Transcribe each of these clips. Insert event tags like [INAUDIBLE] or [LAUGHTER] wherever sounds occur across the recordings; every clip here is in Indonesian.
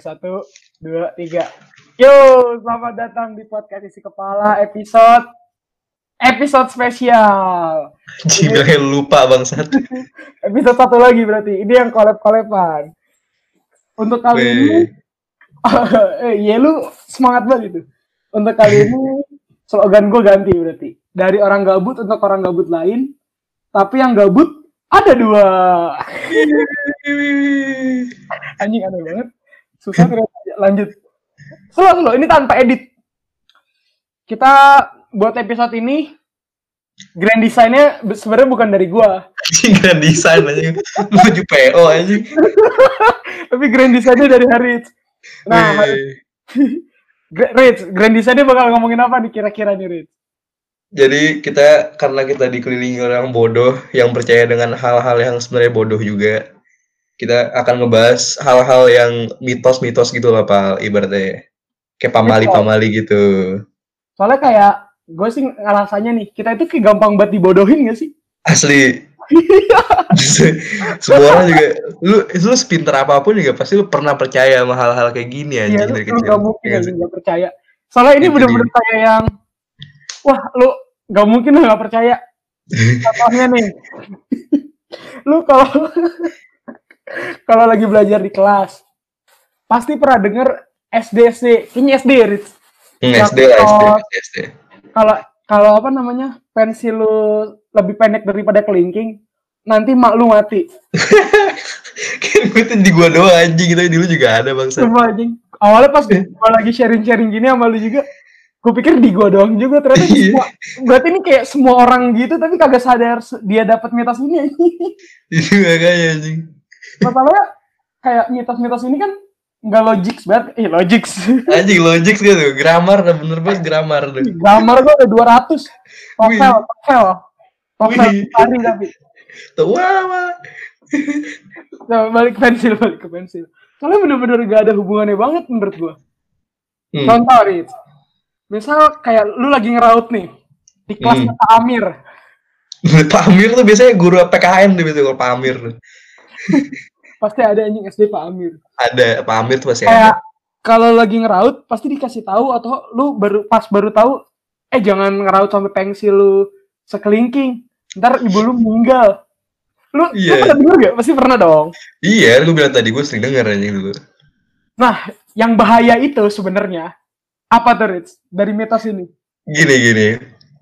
satu, dua, tiga. Yo, selamat datang di podcast isi kepala episode episode spesial. Jika lupa bangsat. [LAUGHS] episode satu lagi berarti. Ini yang kolab-koleban. Untuk kali Weh. ini, [LAUGHS] eh, ya lu semangat banget itu. Untuk kali [LAUGHS] ini slogan gue ganti berarti. Dari orang gabut untuk orang gabut lain. Tapi yang gabut ada dua. Anjing aneh banget. Susah ternyata. Lanjut. Slow, slow. Ini tanpa edit. Kita buat episode ini grand design-nya be- sebenarnya bukan dari gua, grand design aja. Menuju PO aja. [LAUGHS] tapi grand design-nya dari Harit. Nah, Harit, [LAUGHS] Rich, grand design-nya bakal ngomongin apa nih kira-kira nih, Rich? Jadi kita karena kita dikelilingi orang bodoh yang percaya dengan hal-hal yang sebenarnya bodoh juga. Kita akan ngebahas hal-hal yang mitos-mitos gitu lah, Pak, ibaratnya. Kayak pamali-pamali gitu. Soalnya kayak gue sih ngerasanya nih, kita itu kayak gampang banget dibodohin gak sih? Asli. Semua orang juga lu lu sepinter apa pun juga pasti lu pernah percaya sama hal-hal kayak gini Iya, anjing lu, gak mungkin Iya gak percaya. Soalnya ini Itu bener-bener kayak yang, wah lu gak mungkin lu gak percaya. [LAUGHS] Contohnya nih, lu kalau [LAUGHS] kalau lagi belajar di kelas, pasti pernah denger SD SD, kayaknya SD Rich. Hmm, SD lah, SD, kalau- SD. Kalau kalau apa namanya pensil lu lebih pendek daripada kelingking, nanti mak lu mati. [LAUGHS] Kayak gue tuh di gua doang anjing gitu dulu juga ada bangsa. Semua anjing. Awalnya pas gua lagi sharing-sharing gini sama lu juga, gue pikir di gua doang juga ternyata di Iya. semua. Berarti ini kayak semua orang gitu tapi kagak sadar dia dapat mitos ini. Itu [LAUGHS] makanya anjing. Masalahnya kayak mitos-mitos ini kan nggak logik banget. Eh logik. Anjing logik gitu, grammar dah bener banget grammar tuh. Gambar gua ada 200. Tofel, tofel. Tofel Wih. hari tapi. Tuh wah, wah. Nah, balik ke pensil, balik ke pensil. Soalnya bener-bener gak ada hubungannya banget menurut gua. Hmm. Contoh, Rit. Misal kayak lu lagi ngeraut nih. Di kelas Hmm. Pak Amir. [LAUGHS] Pak Amir tuh biasanya guru PKN tuh biasanya kalau Pak Amir tuh. Pasti ada anjing SD Pak Amir. Ada Pak Amir tuh pasti Kayak ada. kalau lagi ngeraut pasti dikasih tahu atau lu baru pas baru tahu eh jangan ngeraut sampai pensil lu sekelingking. Ntar ibu lu meninggal. Lu, lu Iya. pernah denger gak? Pasti pernah dong. Iya, gue bilang tadi gue sering denger anjing dulu. Nah, yang bahaya itu sebenarnya apa tuh, Rich? Dari mitos ini. Gini gini.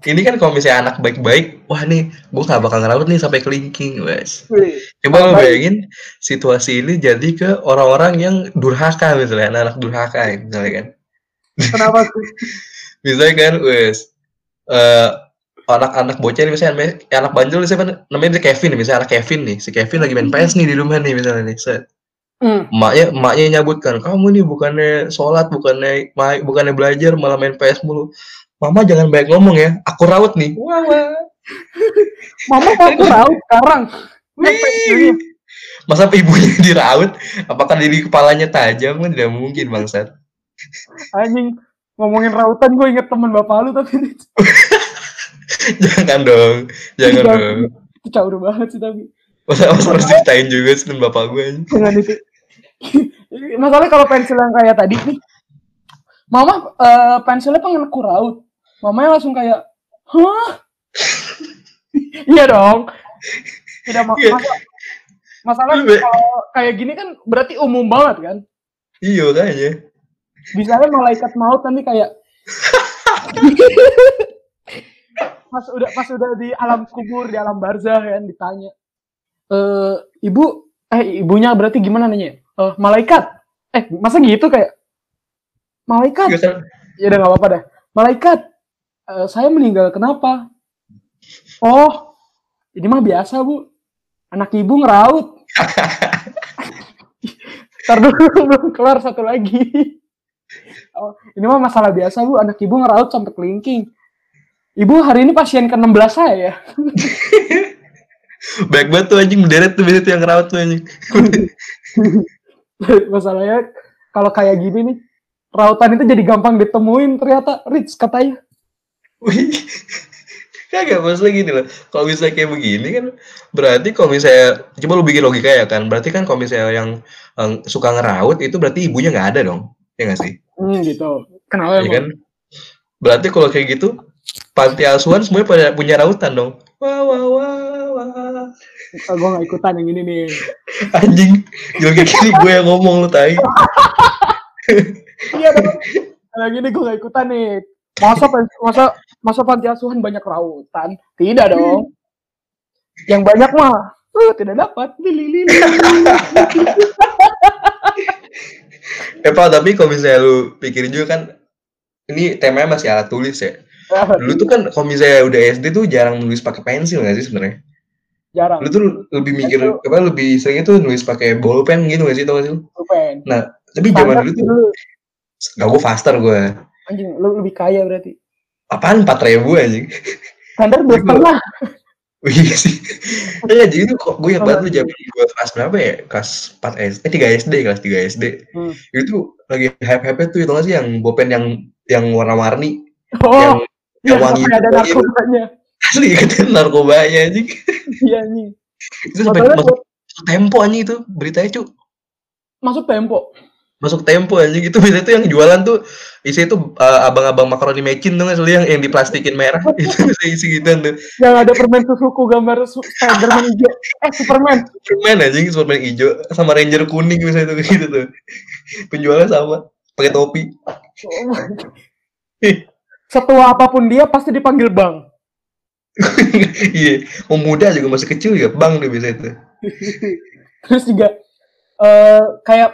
Ini kan kalau misalnya anak baik-baik, wah nih, gue gak bakal ngerawat nih sampai kelingking, wes. Wih, Coba lo bayangin situasi ini jadi ke orang-orang yang durhaka misalnya, anak-anak durhaka ya, misalnya kan. kenapa tuh? [LAUGHS] Misalnya kan, wes, eh, anak-anak bocah nih misalnya, namanya- anak bandel nih, siapa namanya si Kevin misalnya anak Kevin nih, si Kevin lagi main PS nih di rumah nih misalnya nih, set. Hmm. Emaknya, emaknya nyabutkan, kamu nih bukannya sholat, bukannya bukannya belajar, malah main PS mulu. Mama jangan banyak ngomong ya, aku rawat nih. Wah, wah. [LAUGHS] Mama mau aku raut sekarang. Wih. Masa ibunya [LAUGHS] diraut? Apakah dari kepalanya tajam? Kan tidak mungkin bangsat. Anjing ngomongin rautan gue inget teman bapak lu tapi [LAUGHS] Jangan dong, jangan Jangan. dong. itu caur banget sih tapi Masa, masa harus ceritain juga sih dengan bapak gue. anjing? dengan itu. Masalahnya kalau pensil yang kayak tadi nih, mama eh, pensilnya pengen aku raut, mamanya langsung kayak, hah? [LAUGHS] iya dong. Tidak ma Iya. masa, masalah kalau kayak gini kan berarti umum banget kan. Iya kayaknya. Misalnya malaikat maut nanti kayak [LAUGHS] pas udah pas udah di alam kubur di alam barzah kan ditanya eh ibu eh ibunya berarti gimana nanya eh malaikat eh masa gitu kayak malaikat Iya kan? ya udah nggak apa-apa dah malaikat eh, saya meninggal kenapa? Oh ini mah biasa bu. Anak ibu ngeraut. [LAUGHS] Ntar dulu belum kelar satu lagi. Oh, ini mah masalah biasa bu. Anak ibu ngeraut sampai kelingking. Ibu hari ini pasien ke-16 saya ya? [LAUGHS] Baik banget tuh anjing. Berderet tuh biasanya tuh yang ngerawat tuh anjing. [LAUGHS] masalahnya kalau kayak gini nih rautan itu jadi gampang ditemuin ternyata. Rich katanya. [LAUGHS] Kagak, maksudnya gini loh, kalau misalnya kayak begini kan, berarti kalau misalnya coba lu bikin logika ya kan, berarti kan kalau misalnya yang, yang suka ngeraut itu berarti ibunya nggak ada dong, ya nggak sih? Hmm, gitu. Kenapa Ya kan? Berarti kalau kayak gitu, panti asuhan semuanya pada punya rautan dong. Wah, wah, wah, wah. gue gak ikutan yang ini nih. [LAUGHS] Anjing, jangan kayak gini gue yang ngomong lu tai. Iya dong. Yang ini gue gak ikutan nih. Masa masa masa panti asuhan banyak rautan? Tidak dong. Yang banyak mah uh, tidak dapat. Lili [LAUGHS] lili. Eh Pak, tapi kalau misalnya lu pikirin juga kan, ini temanya masih alat tulis ya. [LAUGHS] Dulu tuh kan kalau misalnya udah SD tuh jarang nulis pakai pensil nggak sih sebenarnya? Jarang. Lu tuh lebih mikir apa lebih sering itu nulis pakai bolpen gitu nggak sih tau gak sih? lu? Nah, tapi zaman dulu tuh dulu. gak gue faster gue. Anjing, lu lebih kaya berarti. Apaan empat ribu anjing? Standar dua Itu- setengah. Oh, iya sih. [LAUGHS] Iya, jadi tuh kok gue ingat banget tuh zaman gue kelas berapa ya? Kelas 4 SD, eh 3 SD, kelas 3 SD. Hmm. Itu lagi hype-hype tuh itu nggak sih yang bolpen yang yang warna-warni, Oh, yang iya, wangi sampai ada wangi itu. narkobanya. asli [LAUGHS] katanya narkobanya anjing. Iya anjing. Itu sampai masuk tempo anjing itu beritanya cu. Masuk tempo. Masuk tempo anjing itu biasanya tuh yang jualan tuh isi itu uh, abang-abang makaroni mecin tuh nggak sih yang yang diplastikin merah [LAUGHS] itu isi gituan tuh. Yang ada permen susuku gambar su Spiderman hijau. Eh, Superman. Superman anjing Superman hijau sama Ranger kuning misalnya tuh gitu tuh. Penjualnya sama pakai topi. Setua apa pun dia pasti dipanggil bang. [LAUGHS] Iya, mau muda juga masih kecil ya, bang dia biasa itu. Terus juga eh kayak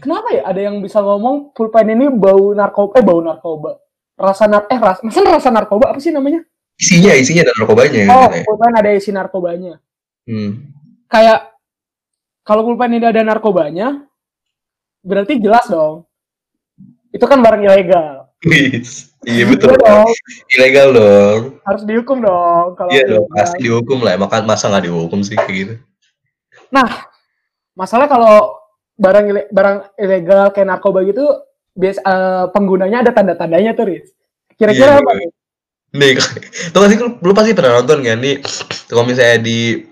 kenapa ya ada yang bisa ngomong pulpen ini bau narkoba eh bau narkoba. Rasa nar eh ras masa rasa narkoba apa sih namanya? Isinya, isinya ada narkobanya. Oh, katanya. pulpen ada isi narkobanya. Hmm. Kayak kalau pulpen ini ada narkobanya berarti jelas dong. Itu kan barang ilegal. Iya betul. Iya dong, Ilegal dong. harus dihukum dong kalau Iya dong, pasti dihukum lah. Maka masa nggak dihukum sih kayak gitu. Masalah kalau barang ile- barang ilegal kayak narkoba gitu bias eh, penggunanya ada tanda-tandanya tuh, Riz. Kira-kira Iya, apa? iya. nih? Nih, gak sih lu, pasti pernah nonton kan nih kalau misalnya di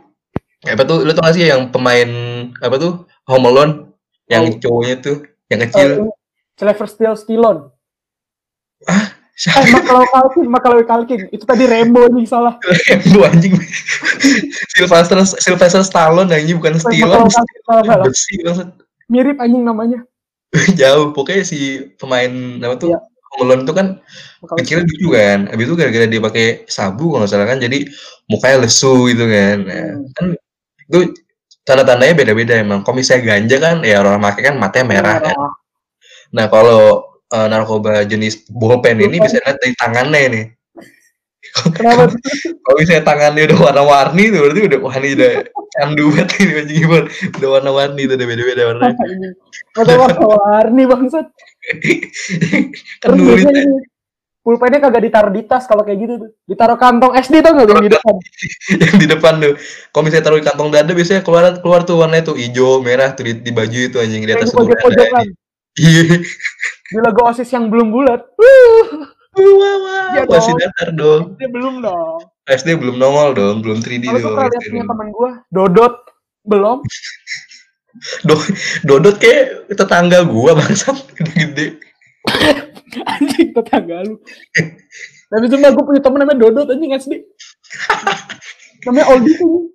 apa tuh lu tau gak sih yang pemain apa tuh Home Alone yang Oh. cowoknya tuh yang Eh, kecil ini Sylvester Stallone. Eh, siapa Macaulay Culkin, Macaulay Culkin. Itu tadi Rambo nih salah. lu anjing Sylvester Sylvester Stallone anjing bukan Stallone Macaulay Mirip anjing namanya. [LAUGHS] jauh pokoknya si pemain apa tuh Iya. Home Alone tuh kan kecilnya lucu kan habis itu gara-gara dia pakai sabu kalau nggak salah kan jadi mukanya lesu gitu kan nah, Hmm. kan itu tanda-tandanya beda-beda emang kalau misalnya ganja kan ya orang pakai kan matanya merah kan Merah. nah kalau eh, narkoba jenis bolpen ini bisa lihat dari tangannya nih Kenapa? kalau misalnya tangannya udah warna-warni itu berarti udah wah ini udah candu banget ini anjing gimana udah warna-warni itu udah beda-beda warnanya Anjing. Masa warna-warni bangsat. kan nulis pulpennya kagak ditaruh di tas kalau kayak gitu tuh. Ditaruh kantong SD tau nggak yang di depan? [LAUGHS] yang di depan tuh kalau misalnya taruh di kantong dada biasanya keluar keluar tuh warnanya tuh hijau merah tuh di, di baju itu anjing di atas tuh [LAUGHS] iya Di logo OSIS yang belum bulat. Wuh, wah wah Iya masih dong. datar dong dia belum dong. SD belum nongol dong belum 3D Kalau tuh dong SD punya teman gua, Dodot belum. [LAUGHS] Do- Dodot kayak tetangga gua bangsat gede-gede [LAUGHS] Anjing tetangga lu. Tapi cuma gue punya temen namanya Dodot anjing SD. [LAUGHS] namanya Oldie tuh.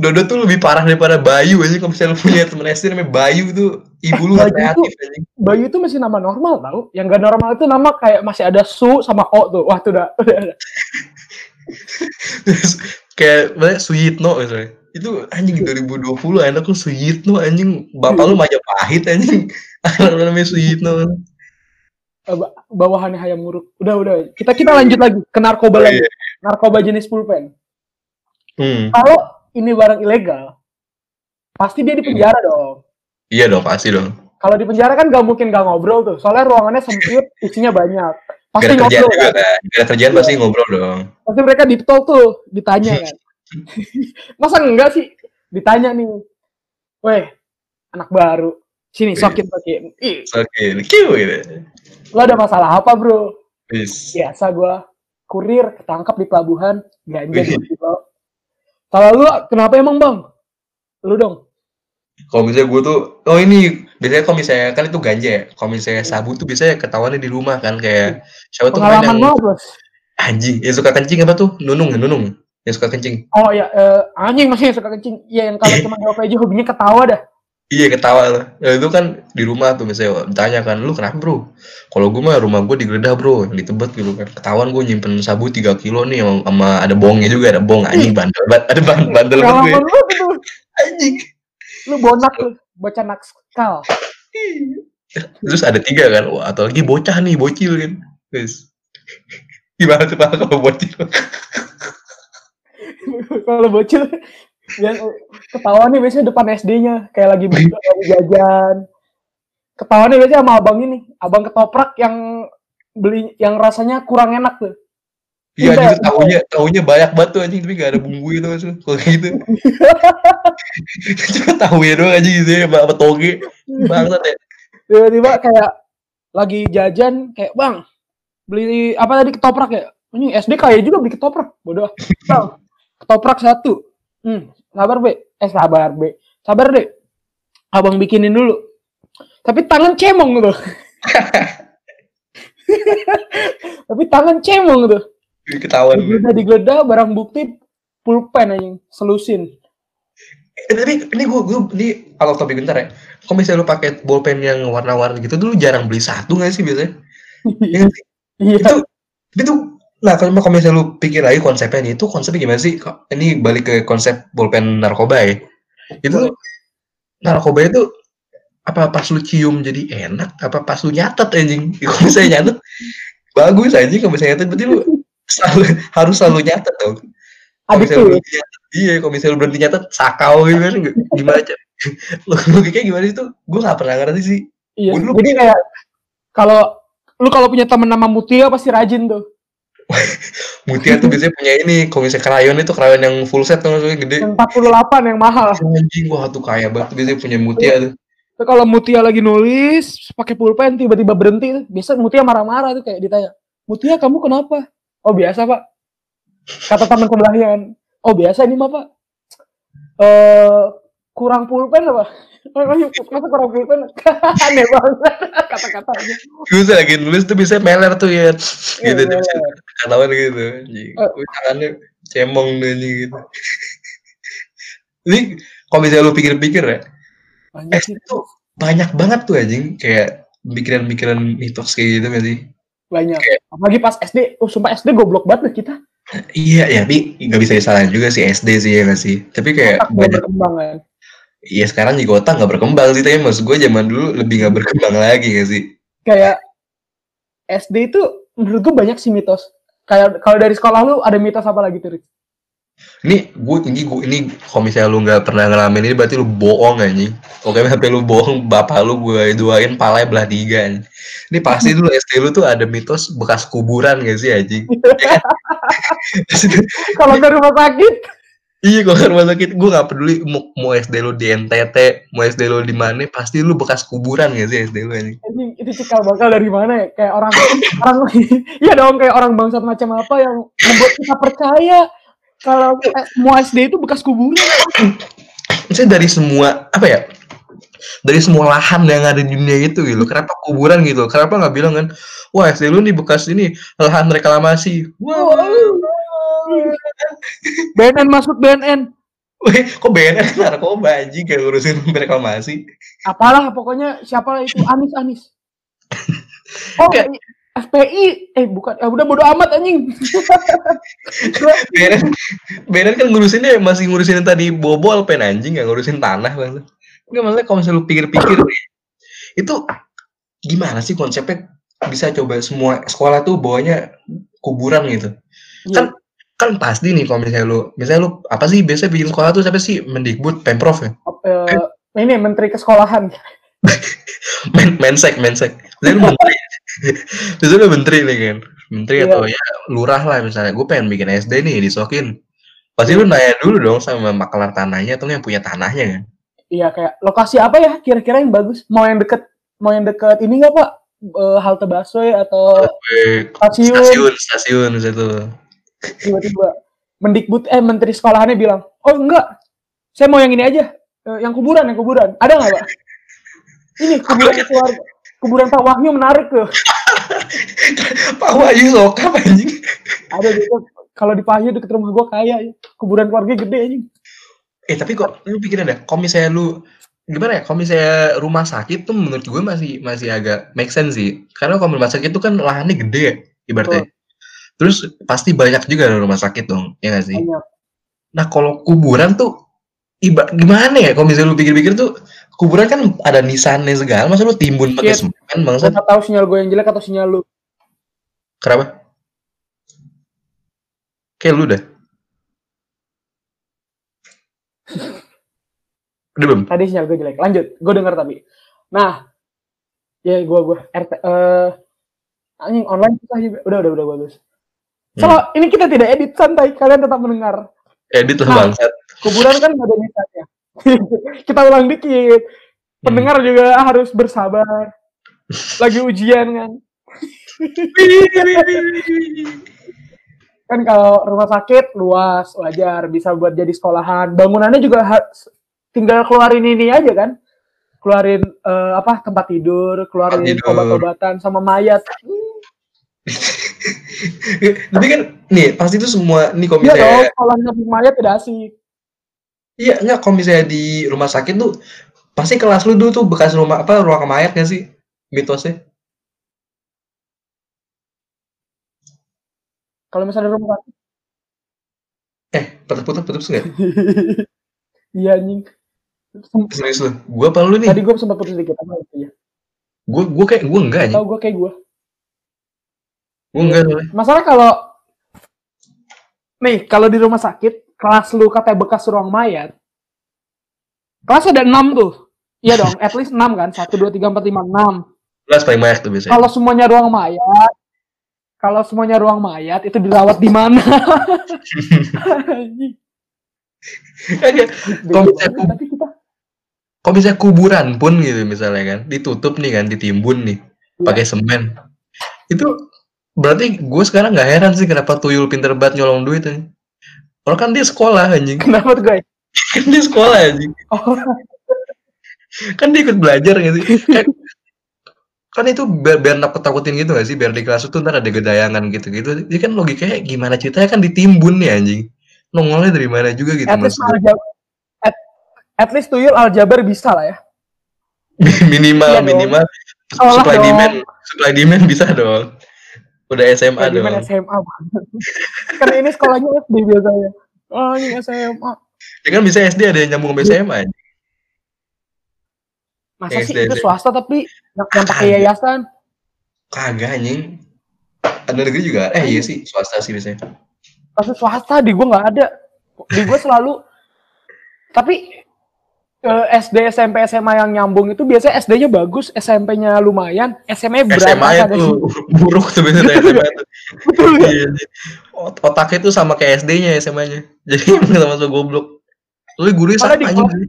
Dodot tuh lebih parah daripada Bayu aja kalau misalnya lu punya [LAUGHS] temen SD namanya Bayu tuh ibu lu kreatif anjing Bayu itu masih nama normal tau. Yang gak normal itu nama kayak masih ada Su sama O tuh. Wah tuh udah. [LAUGHS] kayak mana Suyitno misalnya itu anjing 2020 anak lu Suyitno anjing bapak lu Majapahit anjing [LAUGHS] anak lu namanya Suyitno ba- bawahannya Hayam Muruk. Udah udah. Kita kita lanjut lagi ke narkoba Oh, lagi. Narkoba jenis pulpen. hmm. Kalau ini barang ilegal, pasti dia di penjara dong. iya dong pasti dong Kalau di penjara kan gak mungkin gak ngobrol tuh. Soalnya ruangannya sempit, isinya banyak. Pasti kerjaan ngobrol juga kan. ada kerjaan pasti ngobrol dong Pasti mereka di tol tuh ditanya kan. [LAUGHS] Masa enggak sih? Ditanya nih. Weh, anak baru. Sini sokin sokin. Ih, oke kiu gitu lo ada masalah apa bro? Biasa gua kurir ketangkap di pelabuhan ganja di kilo. Kalau lu kenapa emang bang? Lu dong. Kalau misalnya gue tuh, oh ini biasanya kalau misalnya kan itu ganja ya. Kalau misalnya sabu tuh biasanya ketahuannya di rumah kan kayak siapa tuh main yang bos. anjing, yang suka kencing apa tuh? Nunung, nunung, yang suka kencing. Oh ya, eh, anjing masih suka kencing. Iya yang kalau [LAUGHS] cuma jawab aja hobinya ketawa dah. Iya ketawa lah. Ya, itu kan di rumah tuh misalnya ditanya kan, lu kenapa bro? Kalau gue mah rumah gue digeledah bro, yang di Tebet gitu kan. Ketahuan gue nyimpen sabu 3 kilo nih sama, sama ada bongnya juga, ada bong anjing bandel banget, ada ban- bandel banget gue. Anjing. Lu bonak lu, baca nakskal. Terus ada tiga kan, wah atau lagi bocah nih, bocil kan. Terus gimana tuh kalau bocil? [LAUGHS] kalau bocil yang ketawa nih biasanya depan SD-nya kayak lagi buka lagi [LAUGHS] jajan. Ketawa nih biasanya sama abang ini, abang ketoprak yang beli yang rasanya kurang enak tuh. Iya, gitu tahunya tahunya banyak banget tuh anjing tapi gak ada bumbu gitu kan. Kalau gitu. [LAUGHS] Cuma tahunya doang aja gitu ya, sama sama toge. Bangsat ya. Tiba-tiba kayak lagi jajan kayak bang beli apa tadi ketoprak ya? Ini SD kayak juga beli ketoprak, bodoh. Bang, ketoprak satu. Hmm, sabar be, eh sabar be, sabar deh. Abang bikinin dulu. Tapi tangan cemong tuh. [LAUGHS] Tapi tangan cemong tuh. Ketahuan gue. Digeledah digeledah barang bukti pulpen anjing, selusin. Eh, tapi ini gue gue ini of topic bentar ya. Kalau misalnya lu pakai bolpen yang warna-warni gitu dulu jarang beli satu nggak sih biasanya? [LAUGHS] Iya? Iya. itu itu nah kalau misalnya lu pikir lagi konsepnya nih itu konsepnya gimana sih? Ini balik ke konsep bolpen narkoba ya? Itu narkoba itu apa pas lu cium jadi enak apa pas lu nyatet anjing? [LAUGHS] Kalau misalnya nyatet bagus anjing kalau misalnya nyatet berarti lu selalu [LAUGHS] harus selalu nyatet dong. Lu berhenti nyatet, iya kalau misalnya lu berhenti nyatet sakau gitu kan? Gimana aja? [LAUGHS] Logikanya gimana itu gue gak pernah ngerti sih. Iya. Gua dulu- Jadi kayak kalau lu kalau punya temen nama Mutia pasti rajin tuh. [LAUGHS] Mutia tuh biasanya punya ini kalau misalnya krayon itu krayon yang full set tuh maksudnya gede Yang 48 yang mahal. anjing wah tuh kaya banget biasanya punya Mutia tuh Terus kalau Mutia lagi nulis pakai pulpen tiba-tiba berhenti tuh. Biasa Mutia marah-marah tuh kayak ditanya, "Mutia kamu kenapa?" "Oh, biasa, Pak." Kata teman sebelahnya kan, "Oh, biasa ini mah, Pak." Eh, kurang pulpen apa? [LAUGHS] Masa kurang pulpen? [LAUGHS] Aneh banget kata-katanya. Gue tuh lagi nulis tuh bisa meler tuh ya gitu Iya, tuh bisa meler. Ketahuan gitu anjing Eh. Tangannya cemong anjing gitu ini kalau misalnya lu pikir-pikir ya Banyak. SD tuh banyak banget tuh anjing kayak pikiran-pikiran mitos kayak gitu gak sih Banyak. Kayak- Apalagi pas SD, oh sumpah SD goblok banget deh kita. iya ya tapi nggak bisa disalahin juga sih SD sih ya gak sih tapi kayak Otak banyak berkembang kan. iya sekarang juga otak nggak berkembang sih tapi maksud gue zaman dulu lebih nggak berkembang lagi gak sih kayak SD itu menurut gue banyak sih mitos. Kayak kalau dari sekolah lu ada mitos apa lagi tuh? Ini gue ini gue ini kalau misalnya lu nggak pernah ngalamin ini berarti lu bohong anjing. Oke [LAUGHS] sampai lu bohong bapak lu gue duain palanya belah tiga anjing. Ini pasti dulu [LAUGHS] SD lu tuh ada mitos bekas kuburan gak sih anjing? [LAUGHS] Ya kan? Kalau dari rumah sakit, iya kalau ke rumah sakit gue nggak peduli mau, mau SD lu di NTT, mau SD lu di mana, pasti lu bekas kuburan gak sih SD lu anjing? anjing, itu cikal bakal dari mana ya? Kayak orang orang [LAUGHS] iya dong kayak orang bangsat macam apa yang membuat kita percaya kalau eh, semua SD itu bekas kuburan. Maksudnya dari semua apa ya? Dari semua lahan yang ada di dunia itu gitu. Kenapa kuburan gitu? Kenapa nggak bilang kan? Wah SD lu nih bekas ini lahan reklamasi. Wah, [LAUGHS] BNN masuk BNN. Weh, kok BNN [LAUGHS] narkoba anjing kayak ngurusin [LAUGHS] reklamasi? Apalah pokoknya siapa itu Anis Anis. Oh, Kayak- FPI eh bukan eh udah bodo amat anjing. BNN, BNN kan ngurusinnya masih ngurusin yang tadi bobol pen anjing nggak ngurusin tanah bang. Enggak maksudnya kalau misalnya lu pikir-pikir itu gimana sih konsepnya bisa coba semua sekolah tuh bawanya kuburan gitu. Kan kan pasti nih kalau misalnya lu misalnya lu apa sih biasa bikin sekolah tuh siapa sih? Mendikbud Pemprov ya? Eh, ini menteri kesekolahan. [LAUGHS] Men Mensek Mensek. Jadi lu menteri. [LAUGHS] Biasanya lu menteri nih kan menteri Iya. atau ya lurah lah misalnya. Gue pengen bikin SD nih disokin. Pasti lu nanya dulu dong sama makelar tanahnya atau yang punya tanahnya kan Iya kayak lokasi apa ya kira-kira yang bagus? Mau yang deket mau yang deket ini nggak pak? eh, halte busway atau stasiun? stasiun stasiun itu tiba-tiba mendikbud eh menteri sekolahannya bilang oh enggak. Saya mau yang ini aja. Eh, yang kuburan yang kuburan. Ada nggak pak? Ini kuburan keluarga kuburan Pak Wahyu menarik tuh. [LAUGHS] Pak Wahyu sokap anjing. Ada gitu kalau di Pahyu deket rumah gua kaya ya. kuburan keluarga gede anjing. Eh tapi kok lu pikirin deh kalau misalnya lu gimana ya kalau misalnya rumah sakit tuh menurut gue masih masih agak make sense sih. Karena kalau rumah sakit tuh kan lahannya gede ya ibaratnya terus pasti banyak juga rumah sakit dong ya nggak sih? Banyak. Nah kalau kuburan tuh iba gimana ya? Kalau misalnya lu pikir-pikir tuh kuburan kan ada nisannya segala masa lu timbun pakai Shit. semen gua bangsat? Nggak tahu sinyal gue yang jelek atau sinyal lu. Kenapa? Kayak lu dah [LAUGHS] udah belum tadi sinyal gue jelek. Lanjut. Gue denger tapi. Nah. Ya gue gue RT eh anjing online susah juga udah udah udah bagus Hmm. so ini kita tidak edit santai. Kalian tetap mendengar. Edit lah Nah. bangsat. kuburan kan nggak ada misalnya [LAUGHS] kita ulang dikit. Pendengar juga harus bersabar. Lagi ujian kan? [LAUGHS] Kan kalau rumah sakit luas wajar. Bisa buat jadi sekolahan. Bangunannya juga tinggal keluarin ini aja kan? Keluarin eh, apa tempat tidur keluarin obat-obatan sama mayat [LAUGHS] [LAUGHS] tapi kan nih pasti itu semua nih kalau iya misalnya dong kalau nyari mayat tidak asik Iya, enggak kalau misalnya di rumah sakit tuh pasti kelas lu dulu tuh bekas rumah apa ruang mayat gak sih mitosnya? kalau misalnya rumah sakit Eh, putus-putus putus enggak? iya anjing Sem- Serius lu? Gua apa lu nih? tadi gue sempat putus dikit apa ya Gua gua kayak gua enggak anjing. tau gue kayak gue Gua enggak soalnya. masalah kalau nih kalau di rumah sakit kelas lu katanya bekas ruang mayat kelas ada enam tuh iya dong at least enam kan satu dua tiga empat lima enam Kelas paling banyak tuh biasanya. kalau semuanya ruang mayat kalau semuanya ruang mayat itu dirawat di mana. Enggak. Tapi kita Kalau misalnya kuburan pun gitu misalnya kan, ditutup nih kan, ditimbun nih, Iya. pakai semen. Itu berarti gue sekarang nggak heran sih kenapa tuyul pinter banget nyolong duit anjing. Orang kan dia sekolah anjing. [LAUGHS] kenapa tuh guys Kan dia sekolah anjing. [LAUGHS] oh, kan dia ikut belajar gitu kan, kan itu biar, biar nakut-takutin gitu gak sih biar di kelas itu ntar ada gedayangan gitu-gitu jadi kan logikanya gimana ceritanya kan ditimbun nih anjing nongolnya dari mana juga gitu at least aljabar at, at least tuyul aljabar bisa lah ya [LAUGHS] minimal dong. minimal Oh, supply dong. demand supply demand bisa dong udah SMA dong. Gimana SMA banget. kan ini sekolahnya SD biasanya. Oh ini SMA ya kan bisa SD ada yang nyambung sama SMA masa sih itu swasta tapi yang, yang pakai yayasan? Kagak anjing. Ada negeri juga. Eh iya sih swasta sih biasanya. Kasus swasta? Di gua nggak ada. Di gua selalu tapi eh, SD SMP SMA yang nyambung itu biasanya SD-nya bagus SMP-nya lumayan SMA SMA berantakan ada tuh buruk biasanya SMA tuh [LAUGHS] Iya, iya. Ot- otaknya tuh sama kayak SD-nya SMA-nya. [LAUGHS] Jadi sama-sama goblok. Lu gurunya Malah sama aja.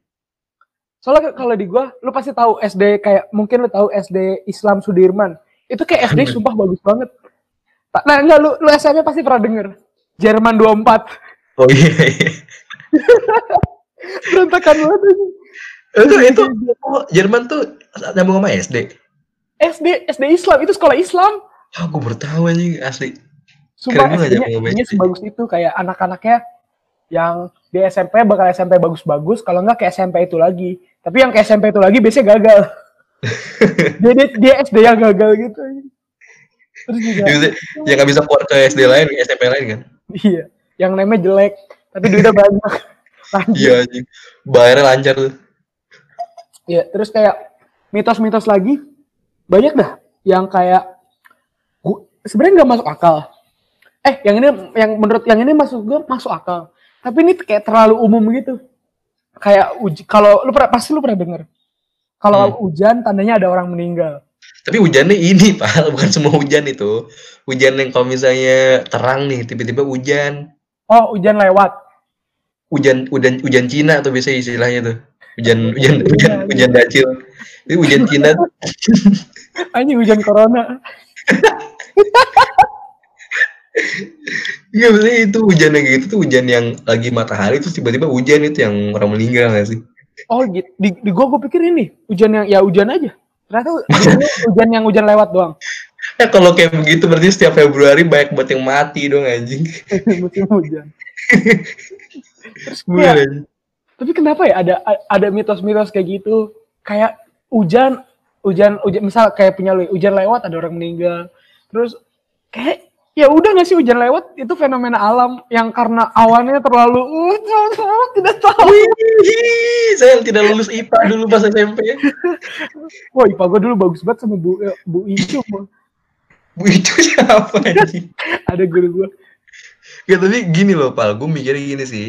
soalnya kalau di gua lu pasti tahu SD kayak mungkin lu tahu SD Islam Sudirman itu kayak SD sumpah bagus banget Tak- nah enggak lu lu SMP pasti pernah denger Jerman 24 Oh iya. iya. [LAUGHS] berantakan banget. Itu itu oh, Jerman tuh nyambung sama SD. SD SD Islam itu sekolah Islam Ah, gue baru tahu anjing asli. sumpah SD-nya sebagus itu kayak anak-anaknya yang di SMP bakal SMP bagus-bagus kalau enggak ke SMP itu lagi tapi yang ke SMP itu lagi biasanya gagal jadi [LAUGHS] dia SD yang gagal gitu terus juga bisa- yang nggak bisa keluar ke SD lain, ke SMP lain kan? Iya, yang namanya jelek, tapi duitnya banyak. Iya anjing. Bayarnya lancar tuh. Iya, terus kayak mitos-mitos lagi banyak dah yang kayak sebenarnya nggak masuk akal. Eh, yang ini yang menurut yang ini masuk gue masuk akal. Tapi ini kayak terlalu umum gitu. Kayak uji kalau lu pernah pasti lu pernah denger. Kalau Hmm. hujan tandanya ada orang meninggal. Tapi hujannya ini, [LAUGHS] Pak, bukan semua hujan itu. Hujan yang kalau misalnya terang nih, tiba-tiba hujan. Oh, hujan lewat. Hujan hujan hujan Cina tuh biasa istilahnya tuh. Hujan hujan Iya, hujan iya. hujan dacil. Itu hujan Cina [LAUGHS] Anjing hujan corona. [LAUGHS] Iya maksudnya itu hujan yang gitu tuh hujan yang lagi matahari terus tiba-tiba hujan itu yang orang meninggal gak sih? Oh gitu. Di, di gua gua pikir ini hujan yang ya hujan aja. Ternyata [LAUGHS] hujan yang hujan lewat doang. Ya kalau kayak begitu berarti setiap Februari banyak banget yang mati dong anjing. Musim hujan. Terus anjing. Tapi kenapa ya ada ada mitos-mitos kayak gitu? Kayak hujan hujan hujan misal kayak punya lu hujan lewat ada orang meninggal. Terus kayak ya udah nggak sih hujan lewat itu fenomena alam yang karena awannya terlalu uh, tidak tahu. Wih, saya tidak lulus IPA dulu pas SMP. [LAUGHS] Wah, IPA gue dulu bagus banget sama Bu eh, Bu Icu. Bu itu siapa anjing? [LAUGHS] Ada guru gue. Ya tapi gini loh, Pal. Gue mikirnya gini sih.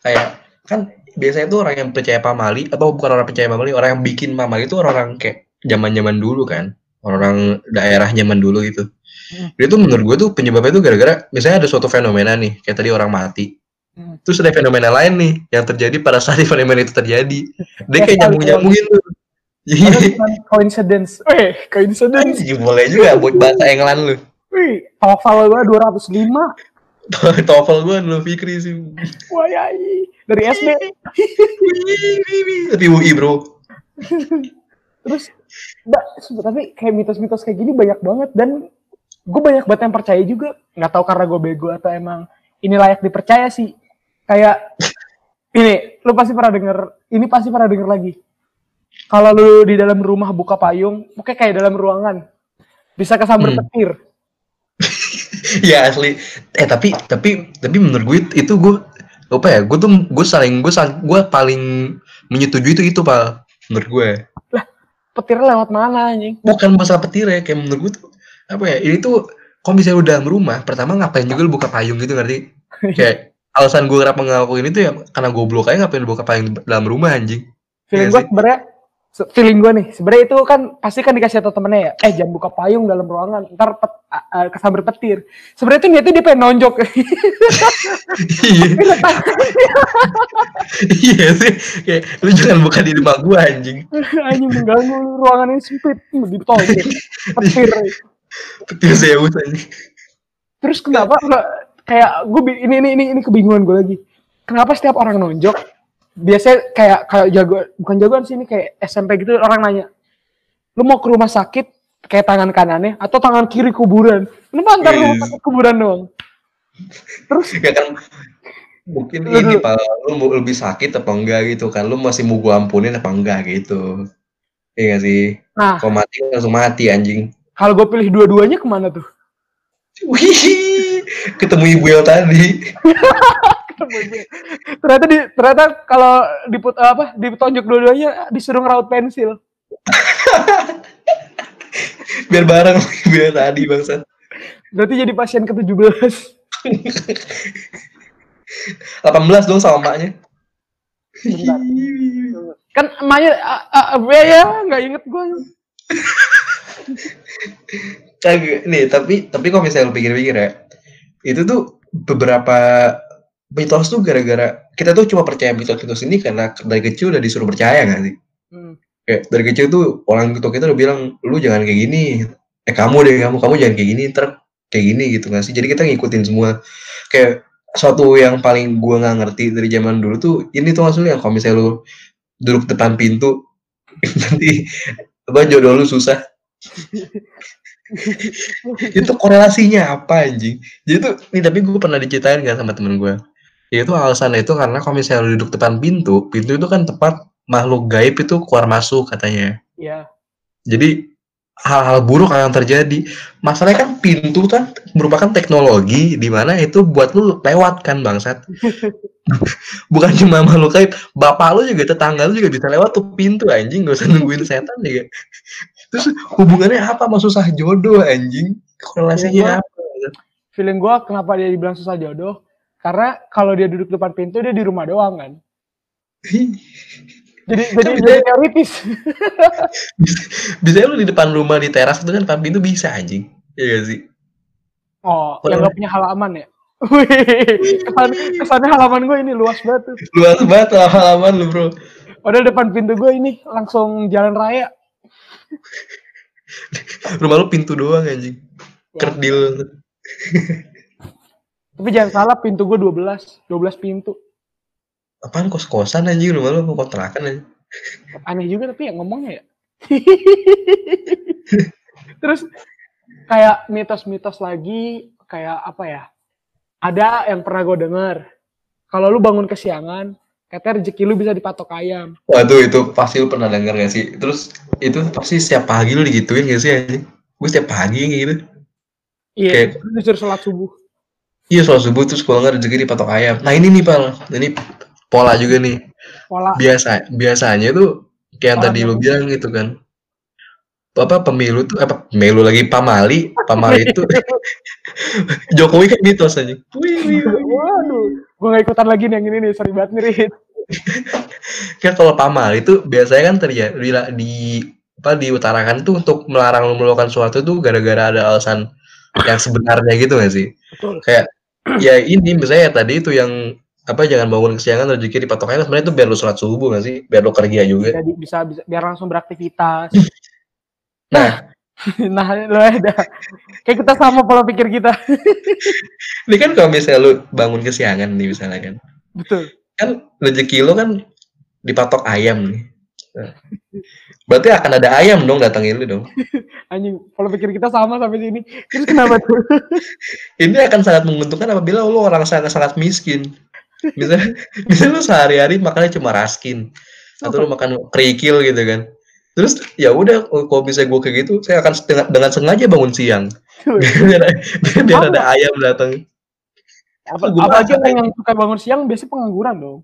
Kayak kan biasanya tuh orang yang percaya pamali atau bukan orang percaya pamali, orang yang bikin pamali itu orang-orang kayak zaman-zaman dulu kan. Orang daerah zaman dulu gitu. Hmm. Dia tuh menurut gue tuh penyebabnya tuh gara-gara misalnya ada suatu fenomena nih, kayak tadi orang mati. Hmm. Terus ada fenomena lain nih yang terjadi pada saat [LAUGHS] fenomena itu terjadi. Dia Ya, kayak sekali nyambung-nyambungin tuh. Ada Iya. bukan coincidence. Weh, coincidence. Boleh juga buat bahasa England lu. Wih, TOEFL gue 205. TOEFL gue lu Fikri sih. Wah, yai. Dari SD. Tapi UI bro. Terus, mbak, tapi kayak mitos-mitos kayak gini banyak banget. Dan gue banyak banget yang percaya juga. Nggak tahu karena gue bego atau emang ini layak dipercaya sih. Kayak, ini, lu pasti pernah denger, ini pasti pernah denger lagi. Kalau lu di dalam rumah buka payung, oke kayak dalam ruangan. Bisa kesambar Hmm. petir. [LAUGHS] [LAUGHS] ya asli. Eh tapi tapi tapi menurut gue itu gue apa ya? Gue tuh gue saling gue saling gue paling menyetujui itu itu pak menurut gue. Petirnya lewat mana anjing? Bukan masalah petir ya kayak menurut gue tuh apa ya? Ini tuh kalau misalnya udah dalam rumah, pertama ngapain juga lu buka payung gitu ngerti? [LAUGHS] Kayak alasan gue kenapa ngelakuin itu ya karena goblok aja ngapain lu buka payung dalam rumah anjing. feeling Iya gue sih. Feeling gue nih sebenarnya itu kan pasti kan dikasih tau temennya ya eh jangan buka payung dalam ruangan ntar pet, a- kesambar petir sebenarnya itu niatnya dia pengen nonjok [LAUGHS] Iya. Iya sih. Kayak lu jangan buka di rumah gua anjing. anjing mengganggu ruangan ini sempit ditonjok petir Petir Zeus anjing. terus kenapa kayak gue ini ini ini ini kebingungan gue lagi kenapa setiap orang nonjok biasanya kayak kayak jago bukan jagoan sih ini kayak SMP gitu orang nanya lu mau ke rumah sakit kayak tangan kanannya atau tangan kiri kuburan? Kenapa antar rumah sakit kuburan doang. Terus Ya kan mungkin Lu ini pak lu mau lebih sakit apa enggak gitu kan? Lu masih mau gua ampunin apa enggak gitu. Iya gak sih? Nah. Kalau mati langsung mati anjing. Kalau gue pilih dua-duanya ke mana tuh? Wih ketemu ibu yang tadi [LAUGHS] ternyata di ternyata kalau diput apa ditonjok dua-duanya disuruh ngeraut pensil. [LAUGHS] Biar bareng yang tadi bangsat. Berarti jadi pasien ke-17 18 dong sama maknya Bentar. [LAUGHS] kan emaknya ah, ya? Nggak inget gue nih tapi tapi kalau misalnya lu pikir-pikir ya itu tuh beberapa mitos tuh gara-gara kita tuh cuma percaya mitos-mitos ini karena dari kecil udah disuruh percaya nggak sih? Hmm. kayak dari kecil tuh orang tua kita udah bilang lu jangan kayak gini. Eh kamu deh kamu kamu jangan kayak gini ntar kayak gini gitu nggak sih? Jadi kita ngikutin semua. Kayak suatu yang paling gua nggak ngerti dari zaman dulu tuh ini tuh maksudnya yang kalau misalnya lu duduk depan pintu [LAUGHS] nanti apa jodoh lu susah. [LAUGHS] Itu korelasinya apa anjing? Jadi tuh nih tapi gue pernah diceritain kan sama temen gue itu alasannya itu karena kalau misalnya lu duduk depan pintu pintu itu kan tempat makhluk gaib itu keluar masuk katanya. Ya jadi hal-hal buruk akan terjadi. Masalahnya kan pintu kan merupakan teknologi di mana itu buat lu lewat kan bangsat. [LAUGHS] Bukan cuma makhluk gaib bapak lu juga tetangga lu juga bisa lewat tuh pintu anjing. Gak usah nungguin setan juga. Terus hubungannya apa sama susah jodoh anjing? Korelasinya apa? feeling gue kenapa dia dibilang susah jodoh karena kalau dia duduk depan pintu dia di rumah doang kan [LAUGHS] jadi jadi jadi teoritis [LAUGHS] bisa, bisa lu di depan rumah di teras itu kan tapi itu bisa anjing iya gak sih oh yang nggak punya halaman ya Wih, kesan, kesannya halaman gue ini luas banget tuh. luas banget lah halaman lu bro Padahal depan pintu gue ini langsung jalan raya. [LAUGHS] Rumah lu pintu doang anjing. Ya. Kerdil. Tapi jangan salah pintu gue 12, 12 pintu. Apaan kos-kosan anjing rumah lu kontrakan anjing. Aneh juga tapi ya ngomongnya ya. [LAUGHS] Terus kayak mitos-mitos lagi kayak apa ya? Ada yang pernah gue denger. Kalau lu bangun kesiangan, katanya rezeki lu bisa dipatok ayam. Waduh itu pasti lu pernah denger gak sih? Terus itu pasti setiap pagi lu digituin gak sih anjing? Gue setiap pagi gitu. Iya, Kayak- disuruh sholat subuh. Iya soal subuh terus kalau nggak rezeki dipatok ayam. Nah ini nih pal, ini pola juga nih. Pola Biasa biasanya tuh kayak yang Orang tadi lu bilang gitu kan. Apa pemilu tuh apa pemilu lagi pamali, pamali itu [LAUGHS] Jokowi kan mitos aja. Wih. Waduh, gue gak ikutan lagi nih yang ini nih, sorry banget nih, Rit. [LAUGHS] Kan kalau pamali itu biasanya kan terjadi di, di apa diutarakan tuh untuk melarang melakukan sesuatu tuh gara-gara ada alasan yang sebenarnya gitu gak sih? Betul. Kayak ya ini misalnya tadi itu yang apa jangan bangun kesiangan rezeki dipatok ayam sebenarnya itu biar lu sholat subuh gak sih? Biar lu kerja juga. Jadi bisa, bisa biar langsung beraktivitas. [LAUGHS] Nah, [LAUGHS] nah, lo ada. Kayak kita sama pola pikir kita. [LAUGHS] ini kan kalau misalnya lu bangun kesiangan nih misalnya kan. Betul. Kan rezeki lu kan dipatok ayam nih. [LAUGHS] Berarti akan ada ayam dong datangin lu dong. [LAUGHS] Anjing, pola pikir kita sama sampai sini. Terus kenapa tuh? [LAUGHS] Ini akan sangat menguntungkan apabila lu orang sangat sangat miskin. Misalnya, misalnya lu sehari-hari makannya cuma raskin atau lu makan kerikil gitu kan. Terus ya udah kalau misalnya gue kayak gitu, saya akan dengan, dengan sengaja bangun siang biar, biar, biar ada ayam datang. Apa, apalagi rasa orang yang suka bangun siang biasanya pengangguran dong.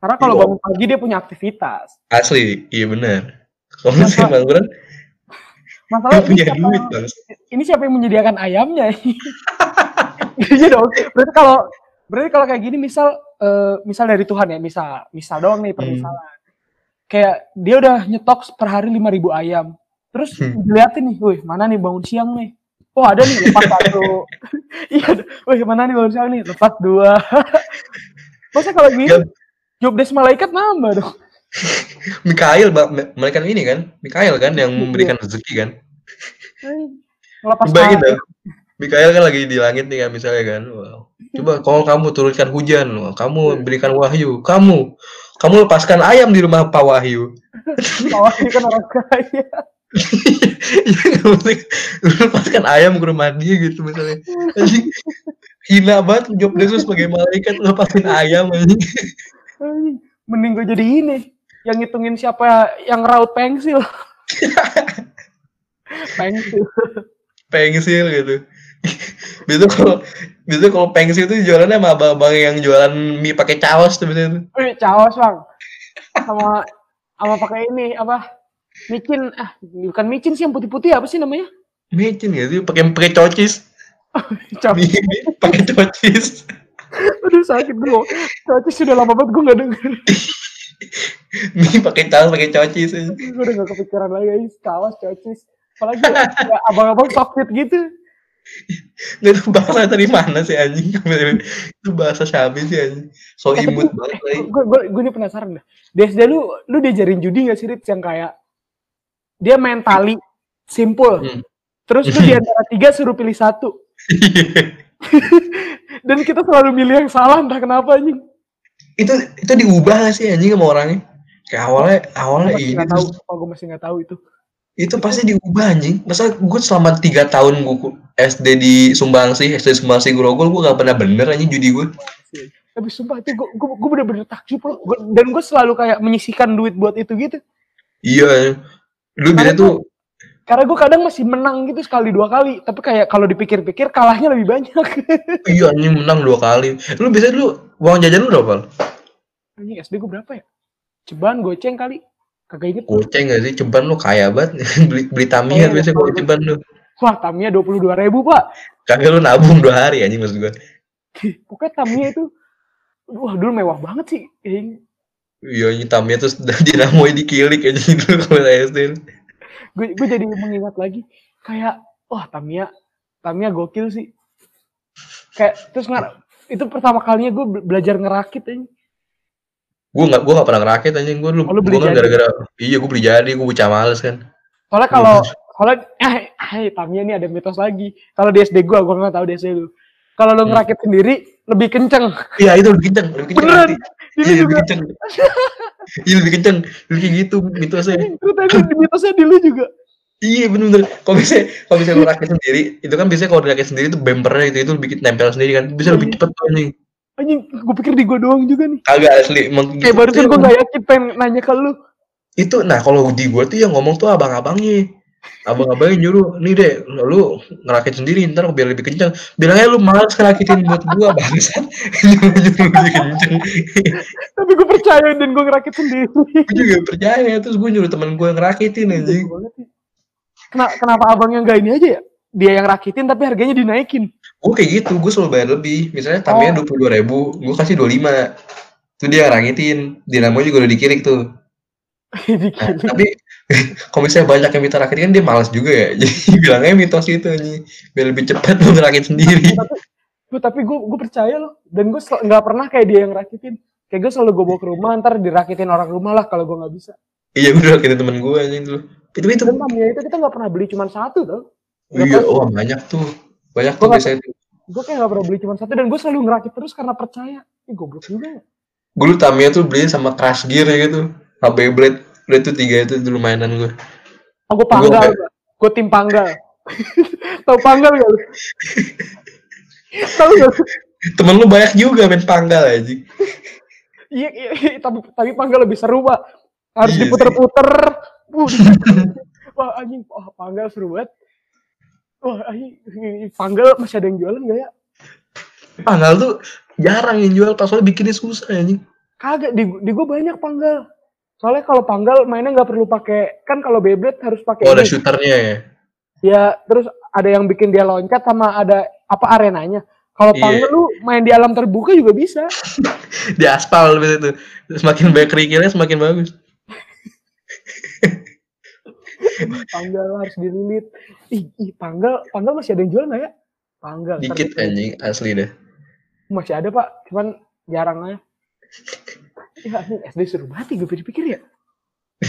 Karena kalau Iya. bangun pagi dia punya aktivitas. Asli, iya benar. Kalau pengangguran, Masalah punya siapa, duit bang. ini siapa yang menyediakan ayamnya? [LAUGHS] Iya dong. Berarti kalau berarti kalau kayak gini misal eh, misal dari Tuhan ya, misal misal doang nih permisalan. Kayak dia udah nyetok per hari 5000 ayam. Terus Hmm. diliatin nih, wih mana nih bangun siang nih. Oh ada nih lepas satu. [LAUGHS] Iya, wih mana nih bangun siang nih lepas dua. [LAUGHS] Masa kalau gini Gak- job desk malaikat nambah dong. [LAUGHS] Mikael, Mbak, mereka ini kan, Mikael kan yang Iya. memberikan rezeki kan. Bayangin tangan. dong. Mikael kan lagi di langit nih kan misalnya kan. Wow. Coba kalau kamu turunkan hujan, kamu berikan wahyu, kamu kamu lepaskan ayam di rumah Pak Wahyu. Bawah ini kan orang kaya. Iya lepaskan ayam ke rumah dia gitu misalnya. Hina banget job lu sebagai malaikat lepasin ayam anjing. Mending gue jadi ini. Yang ngitungin siapa yang raut pensil. [LAUGHS] pensil. Pengsil gitu. [LAUGHS] Biasanya kalau biasanya kalau pengsil itu jualannya sama abang-abang yang jualan mie pakai caos tuh biasanya tuh. Wih, caos bang. Sama sama pakai ini apa? Micin, ah bukan micin sih yang putih-putih apa sih namanya? Micin gak sih pakai pakai cocis. [LAUGHS] Pakai cocis. [LAUGHS] Aduh sakit gue. Cocis sudah lama banget gue gak denger. [LAUGHS] Mie pakai caos pakai cocis gue udah gak kepikiran lagi guys. Caos, cocis. Apalagi ya, abang-abang soft gitu. [LAUGHS] Gak tau bahasa dari mana sih anjing. Itu bahasa Syabi sih anjing. So imut banget gue gue gue ini penasaran dah. Di SD lu lu diajarin judi gak sih Rit yang kayak dia main tali simpul. Hmm. Terus lu di antara tiga suruh pilih satu. [LAUGHS] Dan kita selalu milih yang salah entah kenapa anjing. itu itu diubah gak sih anjing sama orangnya? Kayak awalnya awalnya Gue ini nggak tahu. terus Oh, gue masih nggak tahu itu. itu pasti diubah anjing. Masa gue selama tiga tahun gue SD di Sumbangsi, SD Sumbangsi Grogol gue gak pernah bener anjing judi gue. Tapi sumpah itu gue gue, gue bener-bener takjub loh. Dan gue selalu kayak menyisikan duit buat itu gitu. Iya. Lu biasanya tuh Karena gue kadang masih menang gitu sekali dua kali. Tapi kayak kalau dipikir-pikir kalahnya lebih banyak. [LAUGHS] iya anjing menang dua kali. Lu biasanya lu uang jajan lu berapa? anjing SD gue berapa ya? Ceban goceng kali. Kagak inget. Goceng gak sih? Ceban lu kaya banget. [LAUGHS] beli beli Tamiya Oh, iya. kalau ceban lu. Wah, Tamiya dua puluh dua ribu pak. Kagak lu nabung dua hari anjing maksud gue. Pokoknya Tamiya itu, wah dulu mewah banget sih. Iya anjing Tamiya terus [LAUGHS] dinamoy dikilik aja dulu kalau SD. Gue gue jadi mengingat lagi kayak wah Tamiya Tamiya gokil sih kayak terus ngar itu pertama kalinya gue be- belajar ngerakit aja Gue gak, gue gak pernah ngerakit anjing gue lu, Oh, lu beli kan gara-gara iya gue beli jadi gue bocah males kan soalnya kalau kalau eh hai Tamiya nih ada mitos lagi. Kalau di SD gua, gua nggak tahu di SD lu. Kalau lu Hmm. ngerakit sendiri lebih kenceng. Iya itu lebih kenceng, lebih kenceng Beneran. Dulu Iya lebih juga. kenceng. [LAUGHS] Iya lebih kenceng. Lebih kayak gitu mitosnya. Itu tadi di mitosnya dulu juga. Iya bener-bener. Kalau misalnya kalau misalnya lu rakit sendiri, itu kan biasanya kalau dirakit sendiri itu bempernya itu itu bikin nempel sendiri kan. Bisa lebih Iya. cepet tuh anjing. Anjing, gua pikir di gua doang juga nih. Kagak asli emang Kayak barusan gua nggak yakin pengen nanya ke lu. itu nah kalau di gua tuh yang ngomong tuh abang-abangnya abang-abangnya nyuruh nih deh lu ngerakit sendiri ntar biar lebih kencang bilangnya lu males ngerakitin buat gua bangsat [LAUGHS] nyuruh nyuruh lebih kencang Tapi gua percaya dan gua ngerakit sendiri. gua juga percaya terus gua nyuruh temen gua ngerakitin banget sih. Kenapa, kenapa abangnya nggak ini aja ya? Dia yang rakitin tapi harganya dinaikin. gua kayak gitu gua selalu bayar lebih misalnya tamnya Oh. dua puluh dua ribu gua kasih dua lima itu dia yang rakitin dinamo juga udah dikirik tuh [LAUGHS] Nah, tapi [LAUGHS] kalau misalnya banyak yang minta rakit kan dia malas juga ya [LAUGHS] jadi bilangnya mitos itu anjing biar lebih cepat [LAUGHS] lu ngerakit sendiri tapi gue tapi gue gue percaya loh dan gue nggak pernah kayak dia yang rakitin kayak gue selalu gue bawa ke rumah ntar dirakitin orang rumah lah kalau gue nggak bisa Iya udah kita temen gue anjing dulu. Itu itu. Tamiya itu kita nggak pernah beli cuma satu tuh Iya, oh banyak tuh. Banyak tuh biasanya tuh. gue kayak nggak pernah beli cuma satu dan gue selalu ngerakit terus karena percaya ini goblok juga ya. Gue dulu Tamiya tuh beli sama Crash Gear ya gitu. HB Blade. Udah tuh tiga itu dulu mainan gue. gue panggal gue tim panggal [LAUGHS] tau panggal gak lu tau gak lu? Temen lu banyak juga main panggal aja. iya, iya, tapi tapi panggal lebih seru pak harus Iya diputer-puter [LAUGHS] wah anjing wah panggal seru banget wah anjing panggal masih ada yang jualan gak ya Panggal tuh jarang yang jual pas soalnya bikinnya susah anjing. Kagak, di, di gue banyak panggal. Soalnya kalau panggal mainnya nggak perlu pakai, kan kalau Beyblade harus pakai Oh ada shooternya ya. Ya, terus ada yang bikin dia loncat sama ada apa arenanya. Kalau Iya. panggal lu main di alam terbuka juga bisa. [LAUGHS] Di aspal gitu. Semakin banyak kerikilnya semakin bagus. [LAUGHS] Panggal harus dililit. Ih, ih panggal, panggal masih ada yang jual nggak ya? Panggal. Dikit anjing asli dah. Masih ada pak, cuman jarang aja. Ya, SD seru banget gue pikir-pikir ya. [LAUGHS]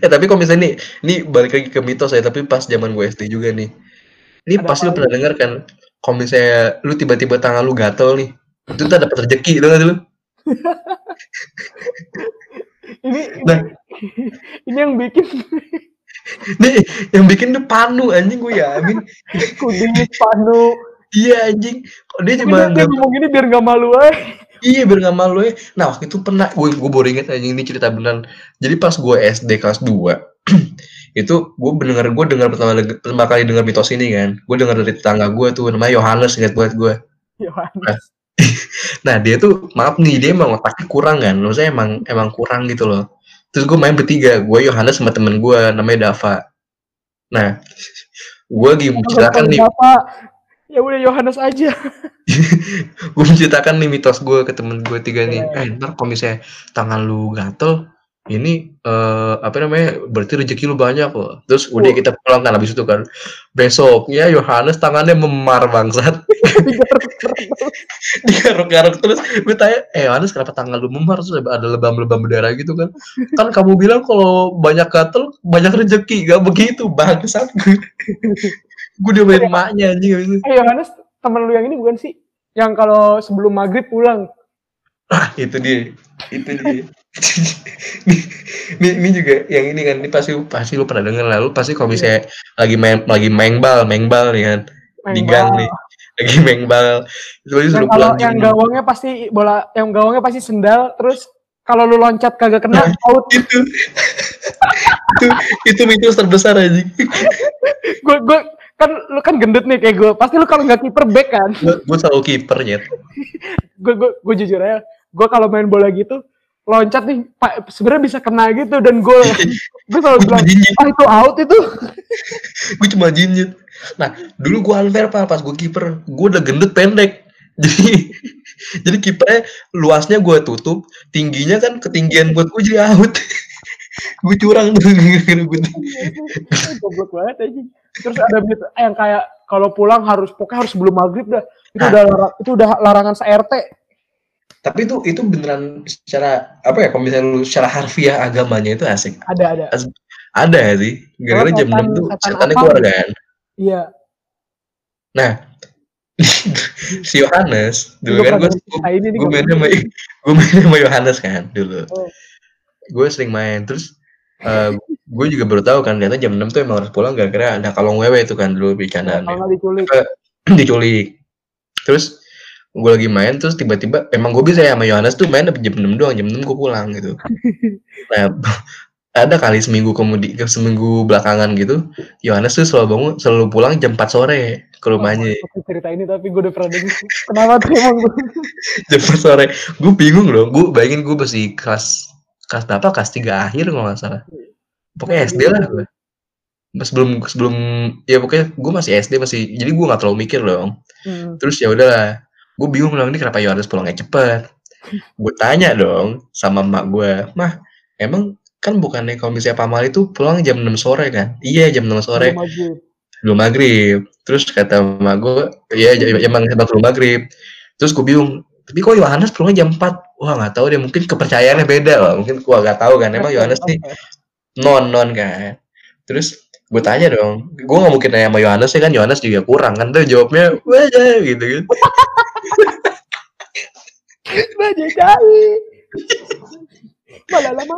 Eh tapi kalau misalnya nih, ini balik lagi ke mitos ya, tapi pas zaman gue SD juga nih. Ini Ada pasti lu pernah denger kan, kalau misalnya lu tiba-tiba tangan lu gatel nih, itu tuh dapat rezeki, lu [LAUGHS] nggak lu? Ini, Nah. ini, yang bikin [LAUGHS] Nih, yang bikin tuh panu anjing gue yamin. kudis panu. Iya anjing, kok dia cuma dia ngomong ini biar nggak malu aja. Iya biar nggak malu ya. Nah waktu itu pernah gue gue baru inget anjing ini cerita beneran. Jadi pas gue SD kelas 2 [CLEARS THROAT] itu gue mendengar gue dengar pertama pertama kali dengar mitos ini kan. Gue dengar dari tetangga gue tuh namanya Yohanes ingat buat gue. Yohanes. [LAUGHS] Nah dia tuh maaf nih dia emang otaknya kurang kan. Maksudnya emang emang kurang gitu loh. Terus gue main bertiga, gue Yohanes sama temen gue namanya Dava. Nah [LAUGHS] gue lagi menceritakan nih Apa? Ya udah Yohanes aja. [LAUGHS] gue menceritakan nih mitos gue ke temen gue tiga nih. Iya. eh ntar kalau misalnya tangan lu gatel ini eh, apa namanya berarti rezeki lu banyak loh terus udah kita pulang kan habis itu kan besoknya Yohanes tangannya memar bangsat. [LAUGHS] Digaruk-garuk terus. Gue tanya eh Yohanes kenapa tangan lu memar? Terus ada lebam-lebam berdarah gitu kan. Kan kamu bilang kalau banyak gatel banyak rezeki. Gak begitu bangsat. gue gue dia main emaknya anjing habis itu. Eh Yohanes temen lu yang ini bukan sih? Yang kalau sebelum maghrib pulang. Ah, itu dia. Itu dia. ini, ini juga yang ini kan ini pasti pasti lu pernah denger lah lu pasti kalau misalnya lagi main lagi main bal main bal nih kan di gang nih lagi main bal itu pasti suruh kalau pulang yang gawangnya pasti bola, yang gawangnya pasti sendal. Terus kalau lu loncat kagak kena out. [LAUGHS] itu itu itu mitos terbesar aja Gue gue kan lu kan gendut nih kayak gue. Pasti lu kalau nggak kiper back kan. gue selalu kiper nyet Gue gue gue jujur aja. Gue kalau main bola gitu loncat nih pak sebenarnya bisa kena gitu dan gol. [LAUGHS] gue selalu gue cuma bilang ah itu out itu. [LAUGHS] gue cuma jinjit nah dulu gue unfair pak pas gue kiper gue udah gendut pendek [LAUGHS] jadi jadi kipernya luasnya gue tutup tingginya kan ketinggian buat gue jadi out gue curang tuh gue Goblok banget aja. Terus ada yang kayak kalau pulang harus pokoknya harus sebelum maghrib dah. Itu Nah. udah itu udah larangan se-RT. tapi itu itu beneran secara apa ya kalau misalnya lu secara harfiah agamanya itu asik Ada ada. Ada sih. Gara-gara jam 6 tuh setan setannya keluar kan. Iya. Nah, [LAUGHS] si Yohanes dulu kan gue gue main sama gue main sama Yohanes kan dulu. Oh. Gue sering main terus eh gue juga baru tahu kan ternyata jam 6 tuh emang harus pulang gara-gara ada kalong wewe itu kan dulu di kanan Kalau nggak diculik. [CLEARS THROAT] diculik. Terus gue lagi main terus tiba-tiba emang gue bisa ya sama Yohanes tuh main jam 6 doang jam 6 gue pulang gitu. [LAUGHS] Nah [LAUGHS] ada kali seminggu kemudian seminggu belakangan gitu Yohanes tuh selalu bangun selalu pulang jam 4 sore ke rumahnya Aku cerita ini tapi gue udah pernah denger. Kenapa tuh emang gue? [LAUGHS] jam 4 sore gue bingung loh gue bayangin gue masih kelas kelas berapa kelas 3 akhir kalau nggak salah. Pokoknya SD lah gue. Sebelum sebelum ya pokoknya gue masih SD masih jadi gue nggak terlalu mikir dong. Hmm. terus ya udahlah gue bingung dong ini kenapa Yohanes pulangnya cepet? [LAUGHS] Gue tanya dong sama emak gue mah emang kan bukannya kalau misalnya Pak Mali itu pulang jam 6 sore kan? Iya jam 6 sore. Belum maghrib. belum maghrib. Terus kata emak gue iya emang emang belum maghrib. Terus gue bingung tapi kok Yohanes pulangnya jam 4 wah nggak tahu deh mungkin kepercayaannya beda lah mungkin gua nggak tahu kan emang Yohanes nih [LAUGHS] non non kan. Terus gue tanya dong gue nggak mungkin nanya sama Yohanes ya kan Yohanes juga kurang kan tuh jawabnya wah ya," gitu kan. [LAUGHS] Banyak kali. Malah lama